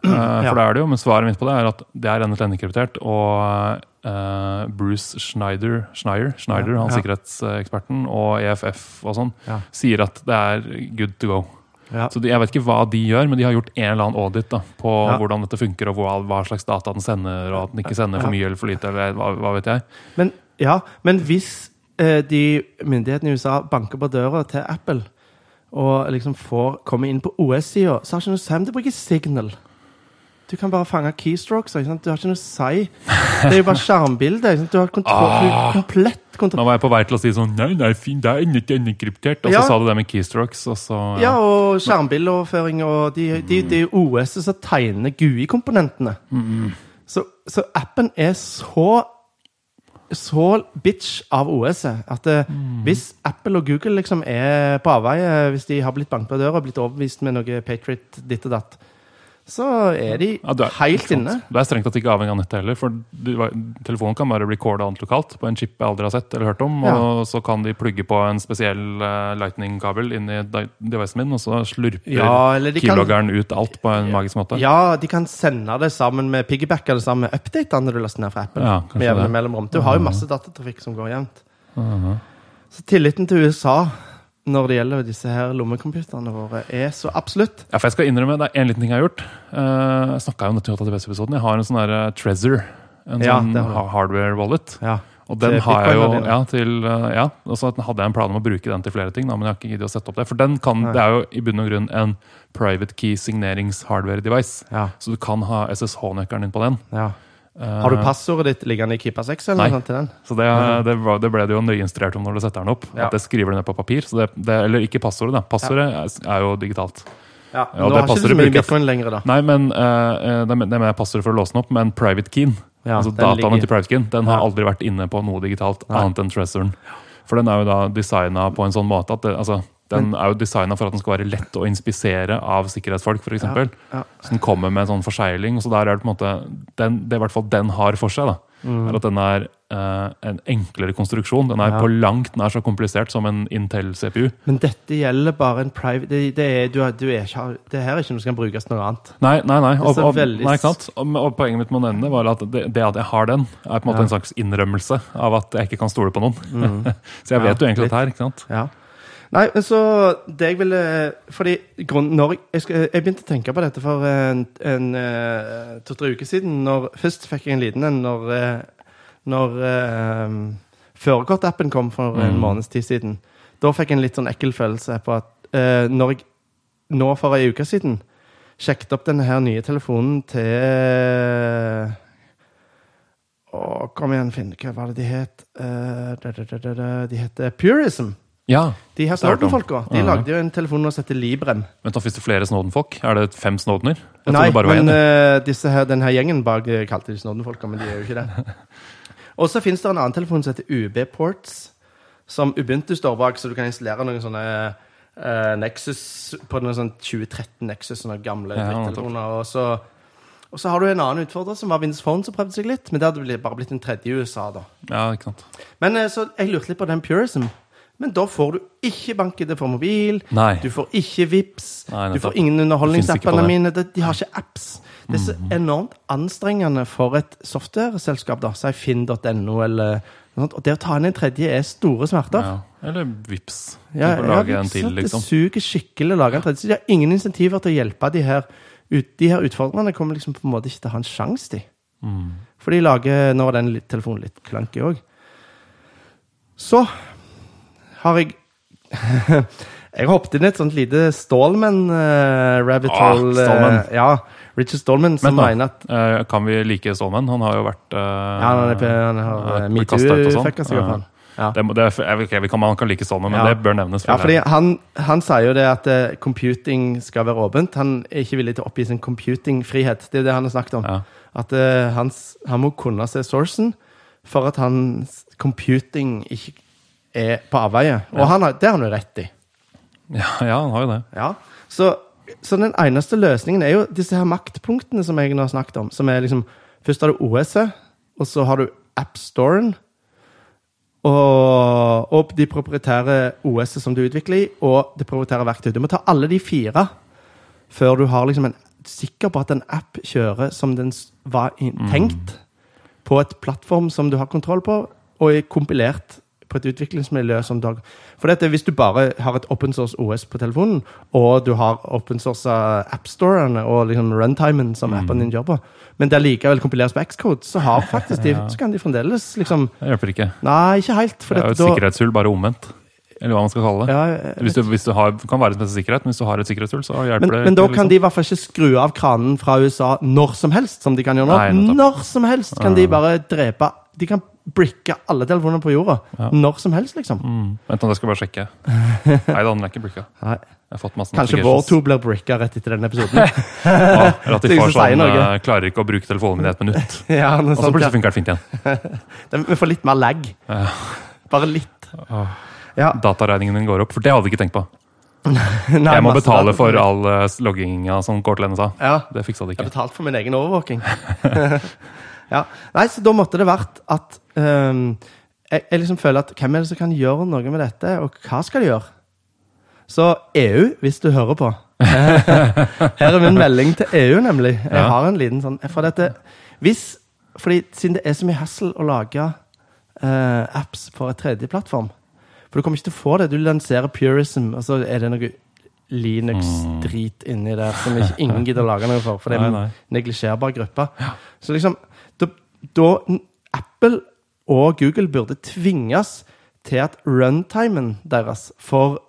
Eh, Ja. For det er det jo, men svaret mitt på det er at det er end-to-end kryptert. Og Uh, Bruce Schneider, Schneider, Schneider Ja, han ja. sikkerhetseksperten, og EFF og sånn, Ja. sier at det er good to go. Ja. Så de, Jeg vet ikke hva de gjør, men de har gjort en eller annen audit da, på Ja. hvordan dette funker, og hva, hva slags data den sender, og at den ikke sender for mye eller for lite, eller hva, hva vet jeg. Men, ja, men hvis eh, de myndighetene i USA banker på døra til Apple og liksom får komme inn på OS-sida, så har ikke noe Sam til å bruke Signal. Du kan bare fange keystrokes. Ikke sant? Du har ikke noe å si. Det er jo bare skjermbilde. Du har kontroll, ah. komplett kontroll. Nå var jeg på vei til å si sånn Nei, nei, fin, det er ikke kryptert. Og så Ja. sa du det med keystrokes, og så Ja, og skjermbildeoverføring og de, de, Det er jo OS som tegner GUI-komponentene. Så, så appen er så så bitch av OS-et at mm. hvis Apple og Google liksom er på avveie, hvis de har blitt banket på døra og blitt overbevist med noe Patriot ditt og datt, så er de Ja, er- helt inne. Det er strengt tatt ikke avhengig av nettet heller. For du, telefonen kan bare recorde annet lokalt på en chip jeg aldri har sett eller hørt om. Ja. Og så kan de plugge på en spesiell uh, lightning-kabel inn i devicen min, og så slurper Ja, eller keyloggeren ut alt på en magisk måte. Ja, de kan sende det sammen med Piggybacker det sammen med updatene du laster ned fra appen. Ja, med jevne mellomrom. Du har jo masse datatrafikk som går jevnt. Så tilliten til USA når det gjelder disse her lommecomputerne våre, er så absolutt. Ja, for jeg skal innrømme, det er en liten ting jeg har gjort. Eh, jeg snakka jo om dette i 80-episoden. Jeg har en sånn der, eh, Trezor. En Ja, sånn det har du. ha- hardware wallet. Ja. Og den har jeg jo ja, til, eh, ja, og så hadde jeg en plan om å bruke den til flere ting, da, men jeg har ikke giddet å sette opp det. For den kan, Nei. det er jo i bunn og grunn en private key signerings-hardware-device. Ja. Så du kan ha SSH-nøkkelen din på den. ja. Har du passordet ditt liggende i Keepa 6 eller Nei. noe til den? Så det, det, var, det ble det jo nøyinstruert om når du setter den opp. Ja. At det skriver du ned på papir. Så det, eller ikke passordet, da. Passordet er, er jo digitalt. Ja, Ja, Nå har ikke du så mye bitcoin lenger, da. Nei, men uh, det, mener passordet for å låse den opp, men private keen, Ja, altså dataene ligger- til private keen, den har Ja. aldri vært inne på noe digitalt Nei. annet enn treasuren. For den er jo da designa på en sånn måte at det, altså, den er jo designa for at den skal være lett å inspisere av sikkerhetsfolk, for Ja, ja. Så den kommer med en sånn forsegling. og så der er det på en måte, den, Det i hvert fall den har for seg, da, er at den er eh, en enklere konstruksjon. Den er Mm. Ja. på langt nær så komplisert som en Intel-CPU. Men dette gjelder bare en private Det, det, er, du, er- du er ikke, det her er ikke noe som kan brukes til noe annet. Nei, nei, nei. Og, og, veldig nei? Og, og poenget mitt med å nevne var at det, det at jeg har den, er på en måte en slags innrømmelse av at jeg ikke kan stole på noen. så jeg vet jo egentlig dette her. ikke sant? Ja. Nei, men så det jeg ville Fordi grunnen, når jeg, skal, jeg begynte å tenke på dette for en, en eh, to-tre uker siden. Når, først fikk jeg en liten en når, eh, når um, førerkortappen kom for en Mm. måneds tid siden. Da fikk jeg en litt sånn ekkel følelse på at uh, når jeg nå for ei uke siden sjekket opp denne her nye telefonen til Å, kom igjen, Finn. Hva var det de het? Da. De heter Purism. Ja, De her. Snowden-folka de lagde jo en telefon som heter Librem. Vent, da Fins det flere Snowden-folk? Er det fem Snowdener? Jeg Nei, men uh, disse her, denne gjengen bak eh, kalte de Snowden-folka, men de er jo ikke det. Og så finnes det en annen telefon som heter UB Ports, som Ubuntu står bak, så du kan installere noen sånne uh, Nexus på noen sånn 2013 Nexus, sånne gamle Ja, drittelefoner. Og så, og så har du en annen utfordrer som var Windows Phone, som prøvde seg litt, men det hadde bare blitt en tredje i USA, da. Ja, ikke sant. Men så jeg lurte litt på den Purism. Men da får du ikke bank-ID for mobil. Nei. Du får ikke Vips. Nei, du får ingen Det underholdningsappene mine. De, har ikke apps. Det er så enormt anstrengende for et software-selskap, da, si finn.no eller noe sånt. Og det å ta inn en tredje er store smerter. Ja. Eller Vips. Ja, Ja, ja, lage en til, liksom. Det suger skikkelig å lage en tredje. Så de har ingen insentiver til å hjelpe de her ut, De her utfordrerne kommer liksom på en måte ikke til å ha en sjanse, de. Mm. For de lager Nå var den telefonen litt clunky òg. Så har jeg Jeg hoppet inn i et sånt lite Stallman-rabbit uh, hole. Ah, Stallman. ja, Richard Stallman, som mener at eh, kan vi like Stallman? Han har jo vært eh, Ja, han, er, han har uh, og sånn. metoo-fucka seg opp, han. Ja. det, det, jeg vet ikke, vi kan, Man kan like Stålmenn, men Ja. det bør nevnes. Ja, fordi han, han sier jo det at uh, computing skal være åpent. Han er ikke villig til å oppgi sin computing-frihet. Det er det han har snakket om. Ja. At uh, hans, han må kunne se sourcen for at hans computing ikke er på avveie. Og Ja. han har, det har han jo rett i. Ja, ja, han har jo det. Ja. Så, så den eneste løsningen er jo disse her maktpunktene som jeg har snakket om. Som er liksom Først har du OS-et, og så har du AppStoren. Og, og de proprietære OS-et som du utvikler i, og det proprietære verktøyet. Du må ta alle de fire før du har liksom en, sikker på at en app kjører som den var tenkt, tenkt. På et plattform som du har kontroll på, og er kompilert på et utviklingsmiljø som dag. For dette, hvis du bare har et open source OS på telefonen, og du har open source appstorene og liksom runtimen som Mm. appen din på, men det likevel kompileres på Xcode, så, har faktisk de, Ja. så kan de fremdeles liksom Det hjelper ikke. Nei, ikke helt. Det er jo et da- sikkerhetshull, bare omvendt. Eller hva man skal kalle det. Ja, Hvis du, hvis du har, kan være et sikkerhet, men hvis du har et sikkerhetshull, så hjelper Men, det men da kan liksom. de i hvert fall ikke skru av kranen fra USA når som helst, som de kan gjøre nå. Nei, når som helst kan de bare drepe De kan brikke alle telefonene på jorda. Ja. Når som helst, liksom. Mm. Vent jeg skal bare sjekke. Nei da, den er ikke bricka. Kanskje vår to blir bricka rett etter denne episoden. Ja, eller at de får sånn eh, Klarer ikke å bruke telefonen min i et minutt. ja, Og så plutselig funker det fint igjen. Vi får litt mer lag. Bare litt. Ja. Dataregningen din går opp, for det hadde vi ikke tenkt på. Nei, Jeg må betale for all eh, logginga som går til henne sa. Ja. Det fiksa de ikke. Jeg har betalt for min egen overvåking. Ja. Nei, så da måtte det vært at um, jeg, jeg liksom føler at hvem er det som kan gjøre noe med dette, og hva skal de gjøre? Så EU, hvis du hører på Her er min melding til EU, nemlig. Jeg Ja. har en liten sånn For dette Hvis fordi Siden det er så mye hassle å lage uh, apps for et tredjeplattform For du kommer ikke til å få det. Du lanserer Purism, og så er det noe Linux-drit inni der som ikke, ingen gidder å lage noe for. For det er en neglisjerbar gruppe. Så liksom da, Apple og Google burde tvinges til at runtimen deres for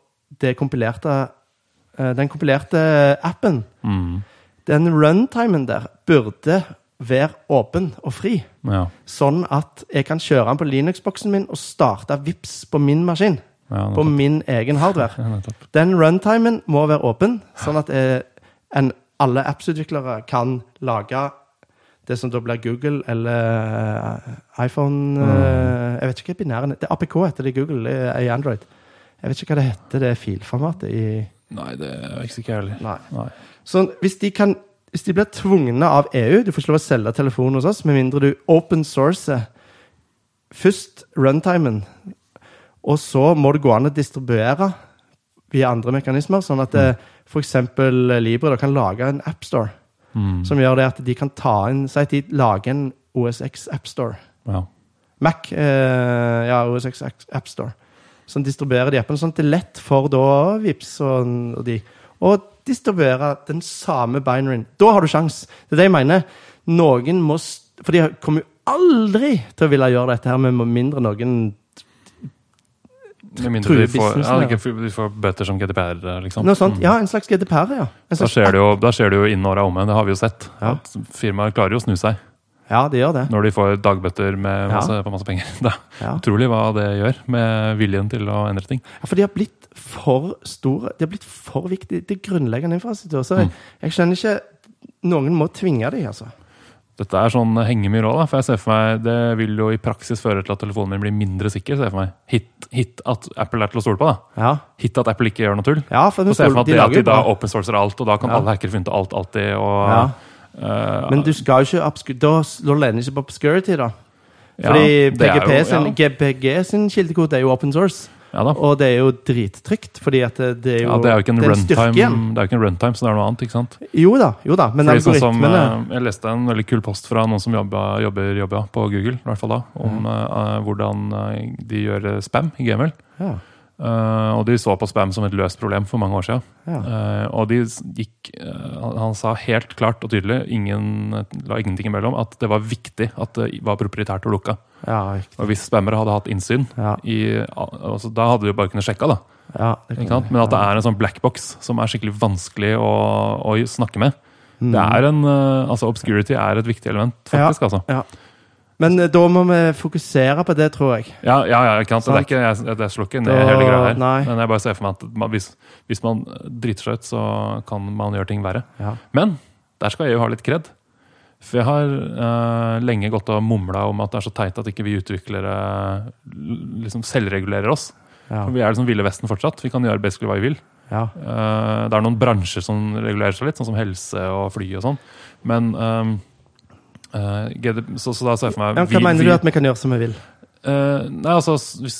kompilerte eh, den kompilerte appen Mm. Den runtimen der burde være åpen og fri. Ja. Sånn at jeg kan kjøre den på Linux-boksen min og starte Vips på min maskin. Ja, På min egen hardware. Ja. Den runtimen må være åpen, sånn at jeg, en, alle appsutviklere kan lage det som da blir Google eller eh, iPhone eh, Jeg vet ikke hva binæren er. Det er APK heter det i Google, det er i Android. Jeg vet ikke hva det heter, det filformatet i Nei, det er ikke jeg heller. Nei. Nei. Så hvis de, kan, hvis de blir tvungne av EU Du får ikke lov å selge telefonen hos oss med mindre du open sourcer først runtimen, og så må det gå an å distribuere via andre mekanismer, sånn at mm. f.eks. Libre da, kan lage en appstore Mm. som gjør det at de kan ta inn Si at de lager en OSX appstore. Ja. Mac eh, ja, OSX appstore. Som distribuerer de appene, sånn at det er lett for da Vips og, og de å distribuere den samme binaryen. Da har du sjans. Det er det jeg mener. Noen må For de kommer jo aldri til å ville gjøre dette her med mindre noen Med mindre de får, ja, de får bøter som GDPR, liksom. Noe sånt. Mm. Ja, en slags GDPR, ja. En Da slags, skjer jo, da skjer det jo inn åra om igjen. Det har vi jo sett. Ja. At firmaer klarer jo å snu seg ja, det gjør det. når de får dagbøter med Ja. på masse penger. Det er Ja. utrolig hva det gjør med viljen til å endre ting. Ja, for de har blitt for store. De har blitt for viktige. Det er grunnleggende infrastruktur. Så jeg, Mm. jeg skjønner ikke Noen må tvinge dem, altså. Dette er sånn hengemyr òg. For jeg ser for meg, det vil jo i praksis føre til at telefonen min blir mindre sikker. ser jeg for meg. Hit, hit at Apple er til å stole på. da. Ja, Hit at Apple ikke gjør noe tull. ja for Så ser jeg for meg at, de det, at de da open sourcer alt, og da kan Ja. alle hackere finne ut alt alltid. og... Ja. Uh, Men du skal jo ikke Da da lener ikke på obscurity, da. Fordi er PGP sin, ja. GPG sin kildekode er jo open source. Ja. Og det er jo drittrygt, fordi at det, er jo Ja, det er jo ikke en runtime, det er jo ikke en runtime, så det er noe annet. ikke sant? Jo da, jo da, men Fordi sånn som, eh, Jeg leste en veldig kul post fra noen som jobber, jobber, jobber på Google, i hvert fall da, om eh, hvordan eh, de gjør spam i Gmail. ja, Uh, og de så på spam som et løst problem for mange år siden. ja. Uh, og de gikk uh, han, han sa helt klart og tydelig, ingen, la ingenting imellom, at det var viktig at det var proprietært og lukka. Ja. Og hvis spammere hadde hatt innsyn, Ja, i, altså, da hadde de jo bare kunnet sjekka, da. ja? Men at det er en sånn black box som er skikkelig vanskelig å, å snakke med. Mm. Det er en, eh, altså Obscurity er et viktig element, faktisk. altså. Men eh, da må vi fokusere på det, tror jeg. Ja, ja, ja ikke sant? Det, er ikke, jeg, jeg slår ikke ned hele greia her. Nei. Men jeg bare ser for meg at man, hvis, hvis man driter seg ut, så kan man gjøre ting verre. Men der skal EU ha litt kred. For jeg har uh, lenge gått og mumla om at det er så teit at ikke vi utviklere liksom selvregulerer oss. Ja. Vi er liksom Ville Vesten fortsatt. Vi kan gjøre basically hva vi vil. ja. Uh, det er noen bransjer som regulerer seg litt, sånn som helse og fly og sånn. Men um, uh, så, så da ser jeg for meg Ja, hva mener du at vi kan gjøre som vi vil? Eh, nei, altså hvis,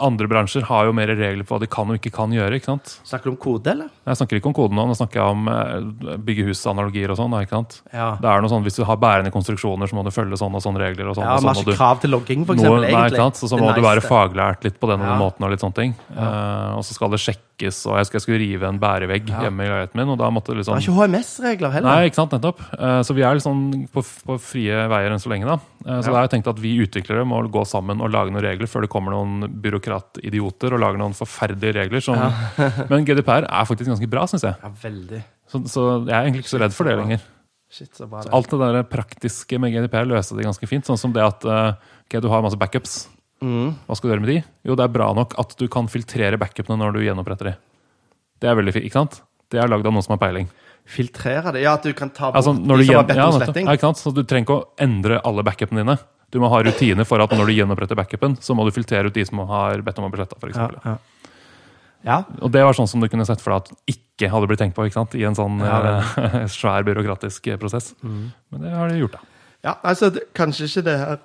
Andre bransjer har jo mer regler på hva de kan og ikke kan gjøre. ikke sant? Snakker du om kode, eller? Jeg snakker ikke om kode nå, nå snakker jeg om uh, byggehusanalogier og sånn. ikke sant? Ja. Det er noe sånn, Hvis du har bærende konstruksjoner, så må du følge sånne og sånne regler. og sånn. Ja, og så må du, krav til logging, for noe, eksempel. nei, egentlig. ikke sant? Så, så må må du være faglært litt på den og den Ja. måten. Og litt sånne ting. Eh, og så skal det sjekkes, og jeg skulle, jeg skulle rive en bærevegg Ja. hjemme i leiligheten min. og da måtte det Det liksom... er ikke HMS-regler heller. Nei, ikke sant, nettopp. Eh, Så vi er sånn på, på frie veier enn så lenge. da. Eh, Så Ja. da har jeg tenkt at vi utviklere må gå sammen og lage noen regler før det kommer noen byråkratidioter og lager noen forferdelige regler. Som, men GDPR er faktisk ganske bra, syns jeg. Ja, veldig. Så, så jeg er egentlig ikke så redd for det lenger. Shit, så bra det. Alt det der praktiske med GDPR løste de ganske fint. Sånn som det at okay, ok, du har masse backups. Mm. Hva skal du gjøre med de? Jo, det er bra nok at du kan filtrere backupene når du gjenoppretter de. Det er veldig fint, ikke sant? Det er lagd av noen som har peiling. Filtrere det. Ja, at du kan ta bort Altså, de som har bedt ja, om sletting. Ja, ikke sant? Så du trenger ikke å endre alle backupene dine. Du må ha rutiner for at når du gjenoppretter backupen, så må du filtrere ut de som har bedt om å bli sletta. Ja, ja. ja. Og det var sånn som du kunne sett for deg at ikke hadde blitt tenkt på ikke sant? i en sånn eh, svær byråkratisk eh, prosess. Mm. Men det har de gjort, da. Ja, altså, det, kanskje ikke det her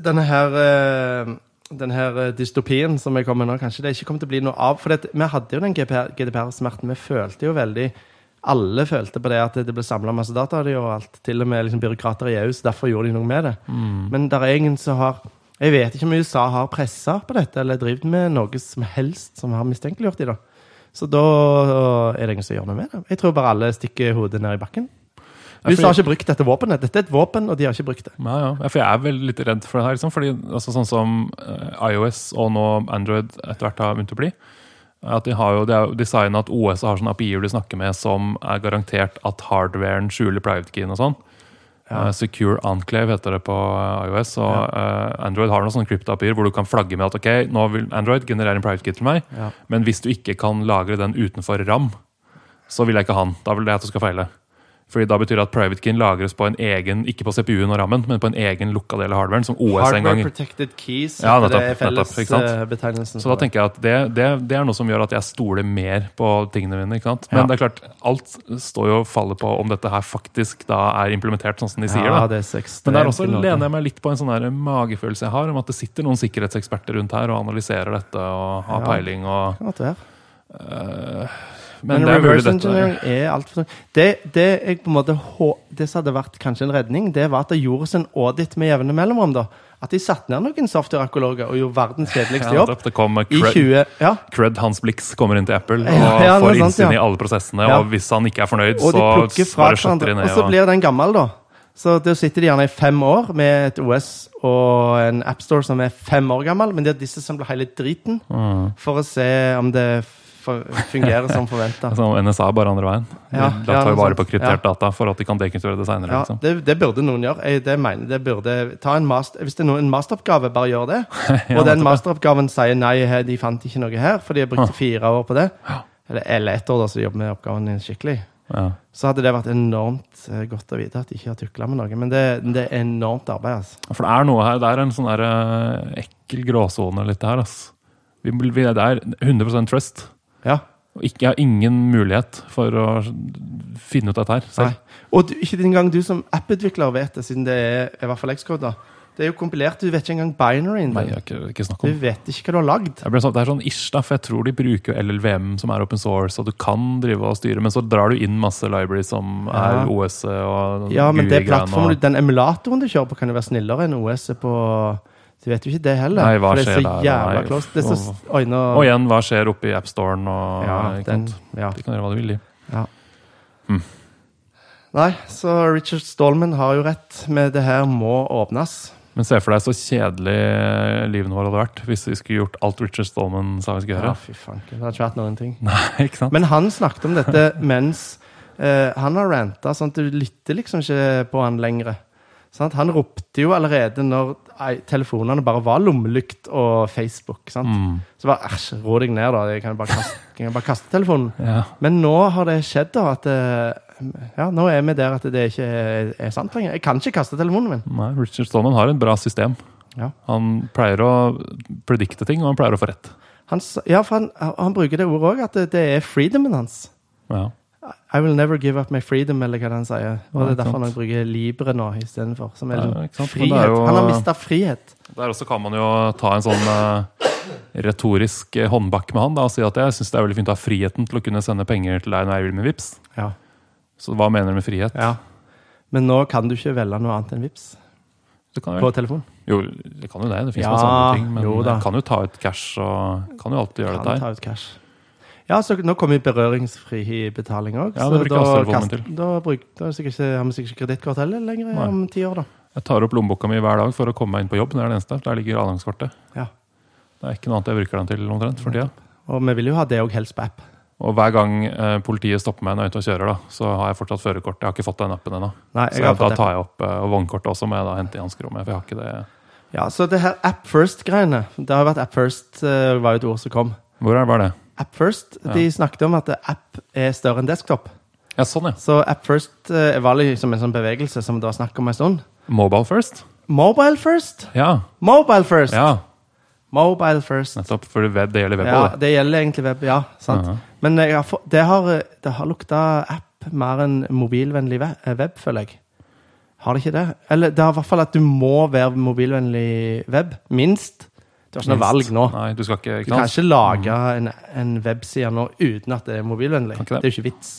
Denne her eh, den her eh, dystopien som jeg kommer nå, kanskje det ikke kommer til å bli noe av. For vi hadde jo den GDPR-smerten. Vi følte jo veldig Alle følte på det at det ble samla masse data av og alt. Til og med liksom, byråkrater i EU, så derfor gjorde de noe med det. Mm. Men der er ingen som har Jeg vet ikke om USA har pressa på dette, eller drevet med noe som helst som har mistenkeliggjort dem. da. Så da er det ingen som gjør noe med det. Jeg tror bare alle stikker hodet ned i bakken. USA har ikke brukt dette våpenet. Dette er et våpen, og de har ikke brukt det. Ja, ja. Ja, For jeg er veldig litt redd for det her. Liksom, fordi altså, Sånn som eh, iOS og nå Android etter hvert har begynt å bli. At de har jo, Det er jo designet at OS har sånne API-er de snakker med som er garantert at hardwaren skjuler private-keyen og sånn. Ja. Uh, Secure Enclave heter det på eh, iOS. Og eh, Android har noen sånne krypto-API-er hvor du kan flagge med at ok, nå vil Android generere en private key til meg, Ja. men hvis du ikke kan lagre den utenfor RAM, så vil jeg ikke ha den. Da vil det at du skal feile. Fordi da betyr det at private keyen lagres på en egen, ikke på CPU-en og rammen, men på en egen lukka del av hardwaren, som OS en gang Hardware protected keys. Ja, nettopp, det er fellesbetegnelsen. Så da tenker jeg at det, det, det er noe som gjør at jeg stoler mer på tingene mine. ikke sant? Men Ja. det er klart, alt står jo og faller på om dette her faktisk da er implementert sånn som de sier. ja, da. det er ekstremt. Men der også lener jeg meg litt på en sånn her magefølelse jeg har, om at det sitter noen sikkerhetseksperter rundt her og analyserer dette og har Ja. peiling og godt være. øh, Men, Men, er reverse engineering er altfor det, det jeg på en måte Det som hadde vært kanskje en redning, det var at det gjordes en audit med jevne mellomrom. da. At de satte ned noen softwarearkeologer og gjorde verdens kjedeligste jobb. Ja, Det kom I 20 Ja. Cred Hans Blix kommer inn til Apple og Ja, får sånt, innsyn i alle prosessene. Ja. Og hvis han ikke er fornøyd, så bare skjøtter de ned. Og så blir den gammel, da. Så da sitter de gjerne i fem år med et OS og en AppStore som er fem år gammel, men det er disse som blir hele driten, Mm. for å se om det fungerer som forventa. som NSA bare andre veien. Ja, de ja, tar jo vare på kryptert data for at de kan dekonstruere det seinere. Ja, liksom. det, det burde noen gjøre. Jeg, det mener, det burde, ta en master, hvis det er noen, en masteroppgave, bare gjør det. Ja, og den masteroppgaven sier nei, de fant ikke noe her, for de har brukt fire år på det. Eller, eller ett år, da, så de jobber med oppgaven din skikkelig. ja. Så hadde det vært enormt eh, godt å vite at de ikke har tukla med noe. Men det, det er enormt arbeid, altså. For det er noe her, det er en sånn der, eh, ekkel gråsone litt her. Altså. Vi, vi, det er 100% trust. Ja. Og ikke, jeg har ingen mulighet for å finne ut dette her selv. Nei. Og du, ikke engang du som apputvikler vet det, siden det er i hvert fall Xcode. Det er jo kompilert, du vet ikke engang binaryen Nei, jeg ikke, ikke snakk Du vet ikke hva du har lagd. Sånn, det er sånn ish, da, for jeg tror de bruker LLVM, som er open source, og du kan drive og styre, men så drar du inn masse libraries som Ja. er OS og Ja, men det plattformen, og- den emulatoren du kjører på, kan jo være snillere enn OS på Du vet jo ikke det heller. Nei, hva for det er så der? jævla close. Det er så, og- oi, nå, Og igjen, hva skjer oppe i AppStoren? Og, ja, den, ja. Du kan gjøre hva du vil, i. Ja. Mm. Nei, så Richard Stallman har jo rett. Med det her må åpnes. Men se for deg så kjedelig livet vårt hadde vært hvis vi skulle gjort alt Richard Stallman sa vi skulle gjøre. Ja, fy fanken. Det har ikke vært noen ting. Nei, ikke sant? Men han snakket om dette mens eh, han har ranta, sånn at du lytter liksom ikke på han lenger. Sant? Han ropte jo allerede når telefonene bare var lommelykt og Facebook. Sant? Mm. Så bare æsj, rå deg ned, da. Jeg kan bare kaste, kan bare kaste telefonen. Ja. Men nå har det skjedd, da, at eh, Ja, nå er vi der at det ikke er, er sant lenger. Jeg kan ikke kaste telefonen min. Nei, Richard Stallman har et bra system. Ja. Han pleier å predikte ting, og han pleier å få rett. Han, ja, for han, han bruker det ordet òg, at det, det er freedomen hans. Ja. I will never give up my freedom, eller hva den sier. Og Ja, det er derfor sant. han bruker Libre nå istedenfor. Som er Ja, frihet. jo- Han har mista frihet. Der også kan man jo ta en sånn uh, retorisk håndbakke med han da, og si at jeg syns det er veldig fint å ha friheten til å kunne sende penger til deg når jeg vil med Vips. Ja. Så hva mener du med frihet? ja. Men nå kan du ikke velge noe annet enn Vips kan på telefon. jo, det kan jo det. Det fins Ja, masse andre ting. Men jo da. kan jo ta ut cash og kan jo alltid gjøre Kan dette her. ta ut cash. Ja, så nå kommer berøringsfri betaling òg. Ja, det bruker fasttelefonen til. Da, bruk, da er ikke, har vi sikkert ikke kredittkort heller lenger Nei. om ti år, da. Jeg tar opp lommeboka mi hver dag for å komme meg inn på jobb. Det er det eneste. Der ligger adgangskortet. Ja. Det er ikke noe annet jeg bruker den til omtrent for tida. Og vi vil jo ha det òg helst på app. Og hver gang eh, politiet stopper meg når jeg er ute og kjører, da, så har jeg fortsatt førerkort. Jeg har ikke fått den appen ennå. Så jeg da tar jeg opp eh, og vognkortet også må jeg da hente i hanskerommet. For jeg har ikke det. Ja, så det her App First-greiene Det har vært App First, eh, var jo et ord som kom. Hvor er var det? App First, De snakket om at app er større enn desktop. Ja, sånn, ja. Så App First eh, var liksom en sånn bevegelse som det var snakk om en stund. Mobile first? Mobile First! Ja. Mobile First! ja. Mobile First. Nettopp. For web- det gjelder web Ja, det. det gjelder egentlig web, ja. sant. Ja. Men jeg har, få- det har, det har lukta app mer enn mobilvennlig we- eh, web, føler jeg. Har det ikke det? Eller det er i hvert fall at du må være mobilvennlig web. Minst. Du har ikke noe valg nå. Nei, du skal ikke, Du kan ikke lage en, en webside nå uten at det er mobilvennlig. Det. Det er jo ikke vits.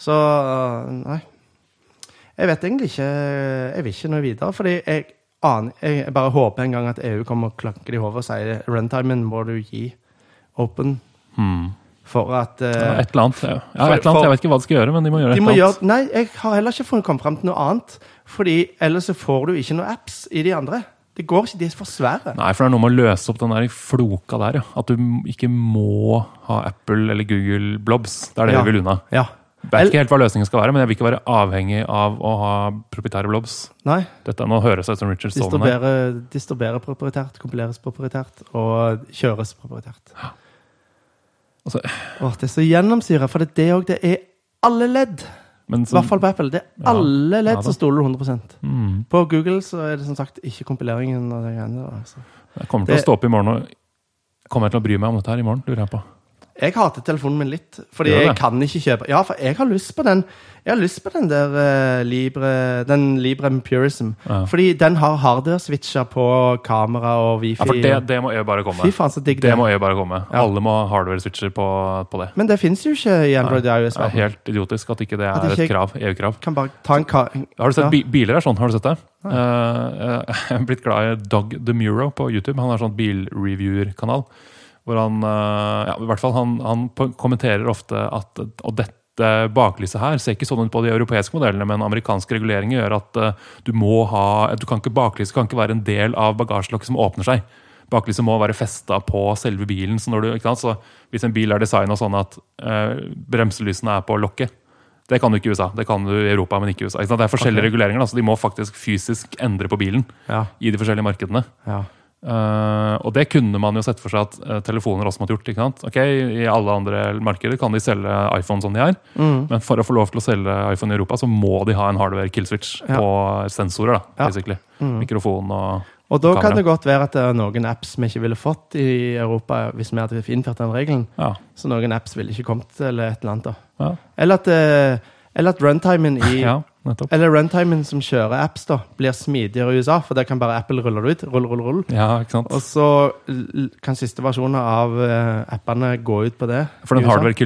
Så nei. Jeg vet egentlig ikke Jeg vil ikke noe videre, fordi jeg aner Jeg bare håper en gang at EU kommer og klanker det i hodet og sier runtimen må du gi open Hmm. for at uh, Ja, et eller annet. Ja, Ja, et eller annet. Jeg vet ikke hva de skal gjøre, men de må gjøre et de eller gjøre. Nei, jeg har heller ikke kommet fram til noe annet. Fordi ellers så får du ikke noe apps i de andre. Det går ikke, de er for svære. Nei, for det er noe med å løse opp den der floka der, ja. At du ikke må ha Apple eller Google Blobs. Det er det Ja. vi vil unna. Ja. Jeg vet ikke helt hva løsningen skal være, men jeg vil ikke være avhengig av å ha proprietære blobs. Nei. Dette Nå høres ut som Richard Stallman her. Distribuere, proprietært, kompileres proprietært og kjøres proprietært. Altså, Åh, det er så gjennomsyra, for det er det òg. Det er alle ledd. Men I hvert fall på Apple. Det er alle ledd som stoler 100 mm, På Google så er det som sagt ikke kompileringen og det greiene der. Altså. jeg kommer til Det- å stå opp i morgen og Kommer jeg til å bry meg om dette her i morgen? lurer jeg på. Jeg hater telefonen min litt, fordi jeg kan ikke kjøpe Ja, for jeg har lyst på den Jeg har lyst på den der uh, Libre Den Libre Empirism. Ja. Fordi den har hardware-switcher på kamera og wifi. Ja, for det, det må EU bare komme. Fy faen, så digg Det det må EU bare komme. Ja. Alle må ha hardware-switcher på, på det. Men det fins jo ikke i Android Nei, iOS. Det er helt idiotisk at ikke det er ikke- et krav. EU-krav. Kan bare ta en ka Har du sett Ja. biler er sånn? Har du sett det? Uh, jeg er blitt glad i Doug DeMuro på YouTube. Han har sånn bilreviewer-kanal. Hvor han eh, ja, i hvert fall han, han kommenterer ofte at Og dette baklyset her ser ikke sånn ut på de europeiske modellene, men amerikanske reguleringer gjør at eh, du må ha du kan ikke, Baklyset kan ikke være en del av bagasjelokket som åpner seg. Baklyset må være festa på selve bilen. Så, når du, så hvis en bil er designa sånn at eh, bremselysene er på lokket det kan du ikke i USA. Det kan du i Europa, men ikke i USA. Det er forskjellige okay. reguleringer, så de må faktisk fysisk endre på bilen Ja. i de forskjellige markedene. ja. Eh, og det kunne man jo sett for seg at uh, telefoner også måtte gjort. ikke sant? Ok, I alle andre markeder kan de selge iPhone som de er, Mm. men for å få lov til å selge iPhone i Europa, så må de ha en hardware kill switch Ja. på sensorer. da, Ja. Mm. Mikrofon og Og da kan det godt være at det er noen apps vi ikke ville fått i Europa hvis vi hadde innført den regelen. Ja. Så noen apps ville ikke kommet, eller et eller annet. da. Ja, Eller at, uh, eller at runtimen i nettopp. Eller runtimen som kjører apps, da, blir smidigere i USA, for der kan bare Apple rulle det ut. Rull, rull, rull. Ja, ikke sant? Og så kan siste versjoner av eh, appene gå ut på det. For den i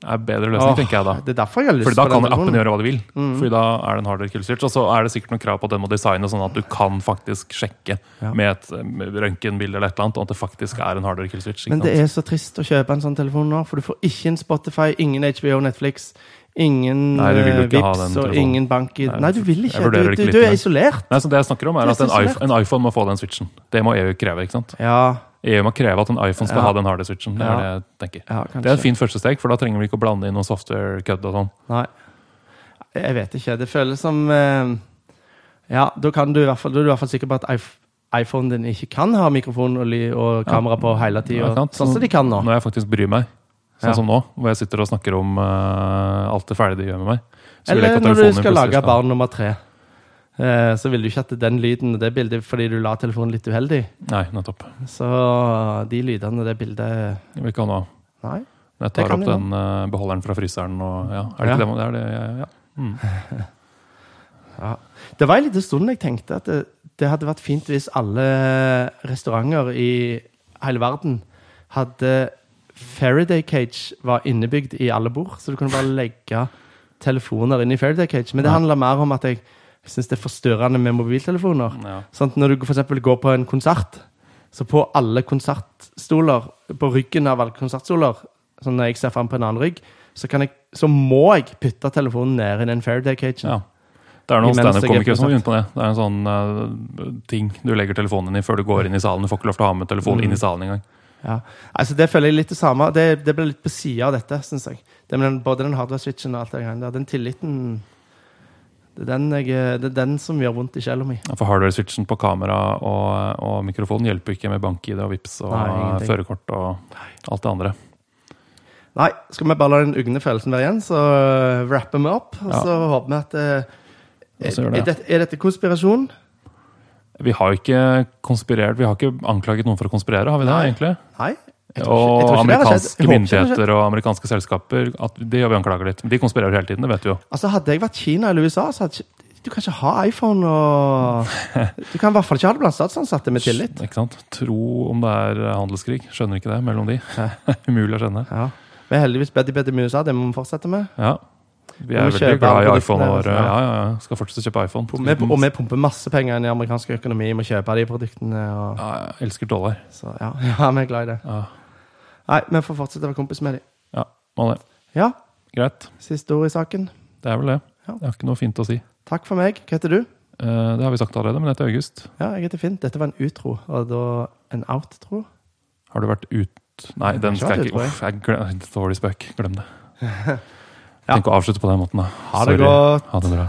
Er bedre løsning, Åh, tenker jeg da. Det er derfor jeg har lyst Fordi da kan appen gjøre hva de vil. Mm. Fordi da er det en hardware kill switch. Og så er det sikkert noen krav på at den må designe sånn at du kan faktisk sjekke Ja. med et røntgenbilde eller et eller annet, og at det faktisk er en hardware kill switch. Men det er så trist å kjøpe en sånn telefon nå, for du får ikke en Spotify, ingen HBO, Netflix, ingen Nei, eh, Vipps og ingen bank i Nei, du vil ikke. Du, du, du er isolert. Nei, så Det jeg snakker om, er er at en iPhone, en iPhone må få den switchen. Det må EU kreve. ikke sant? Ja, EU må kreve at en iPhone skal Ja. ha den harde switchen. Det er Ja. det jeg tenker. ja. Det er et fint første steg, for da trenger vi ikke å blande inn noe software-kødd og sånn. Nei. Jeg vet ikke. Det føles som eh, Ja, da kan du i hvert fall, da er du i hvert fall sikker på at iPh- iPhonen din ikke kan ha mikrofon og, og kamera på hele tida. Sånn som de kan nå. Når jeg faktisk bryr meg, sånn som nå, hvor jeg sitter og snakker om uh, alt det ferdige de gjør med meg. Eller når du skal lage barn nummer tre. Eh, så vil du ikke at den lyden og det bildet fordi du la telefonen litt uheldig. Nei, nettopp. Så de lydene og det bildet Jeg vil ikke ha noe av. Nei. Jeg tar opp den uh, beholderen fra fryseren og ja. Er det Ja. ikke det? man- Det er det, ja. Mm. Ja. Det var en liten stund jeg tenkte at det, det hadde vært fint hvis alle restauranter i hele verden hadde Faraday cage var innebygd i alle bord, så du kunne bare legge telefoner inn i Faraday cage. Men det handla mer om at jeg syns det er forstyrrende med mobiltelefoner. Ja. Sånn når du eksempel går på en konsert, så på alle konsertstoler, på ryggen av alle konsertstoler, sånn når jeg ser fram på en annen rygg, så, kan jeg, så må jeg putte telefonen ned i den Faraday cagen. ja. Det er noen er standup-komikere som har begynt på det. Det er en sånn uh, ting du legger telefonen inn i før du går inn i salen. Du får ikke lov til å ha med telefonen Mm. inn i salen engang. Ja. Altså, det føler jeg litt det samme. Det, det blir litt på sida av dette, syns jeg. Det med den, både den hardware-switchen og alt det der. Den tilliten det er den, jeg, det er den som gjør vondt i sjela mi. Ja, For hardware-switchen på kamera og, og mikrofonen hjelper ikke med bank-ID og VIPs og Nei, førerkort og alt det andre. Nei, skal vi bare la den ugne følelsen være igjen, så wrapper vi opp. Og Ja. så håper vi at Og er, det. er dette konspirasjon? Vi har ikke konspirert, vi har ikke anklaget noen for å konspirere, har vi det Nei. egentlig? Nei. Og amerikanske myndigheter og amerikanske selskaper, at vi anklager litt. De konspirerer hele tiden, det vet vi jo. Altså, Hadde jeg vært Kina eller USA, så hadde ikke Du kan ikke ha iPhone og Du kan i hvert fall ikke ha det blant statsansatte med tillit. Ikke sant? Tro om det er handelskrig. Skjønner ikke det mellom de. Umulig å skjønne. Ja. Vi er heldigvis bedre bedre med USA, det må vi fortsette med. Ja. Vi Vi er veldig glad i iPhone våre. ja. Ja, ja. Skal fortsette å kjøpe iPhone. Vi, og vi pumper masse penger inn i amerikansk økonomi med å kjøpe de produktene. Og, Ja, jeg elsker dollar. så ja, ja, vi er glad i det. Ja, Nei, vi får fortsette å være kompis med dem. ja må det. Ja, Greit. siste ord i saken. Det er vel det. Ja. Jeg har ikke noe fint å si. Takk for meg. Hva heter du? Eh, Det har vi sagt allerede, men jeg heter August. Ja, jeg heter Finn. Dette var en utro, og da en out-tro. Har du vært ut... Nei, den skal jeg ikke. Uff, jeg glem, Dårlig spøk. Glem det. Ja. Tenk å avslutte på den måten, da. Ha det Sorry. godt. Ha det bra.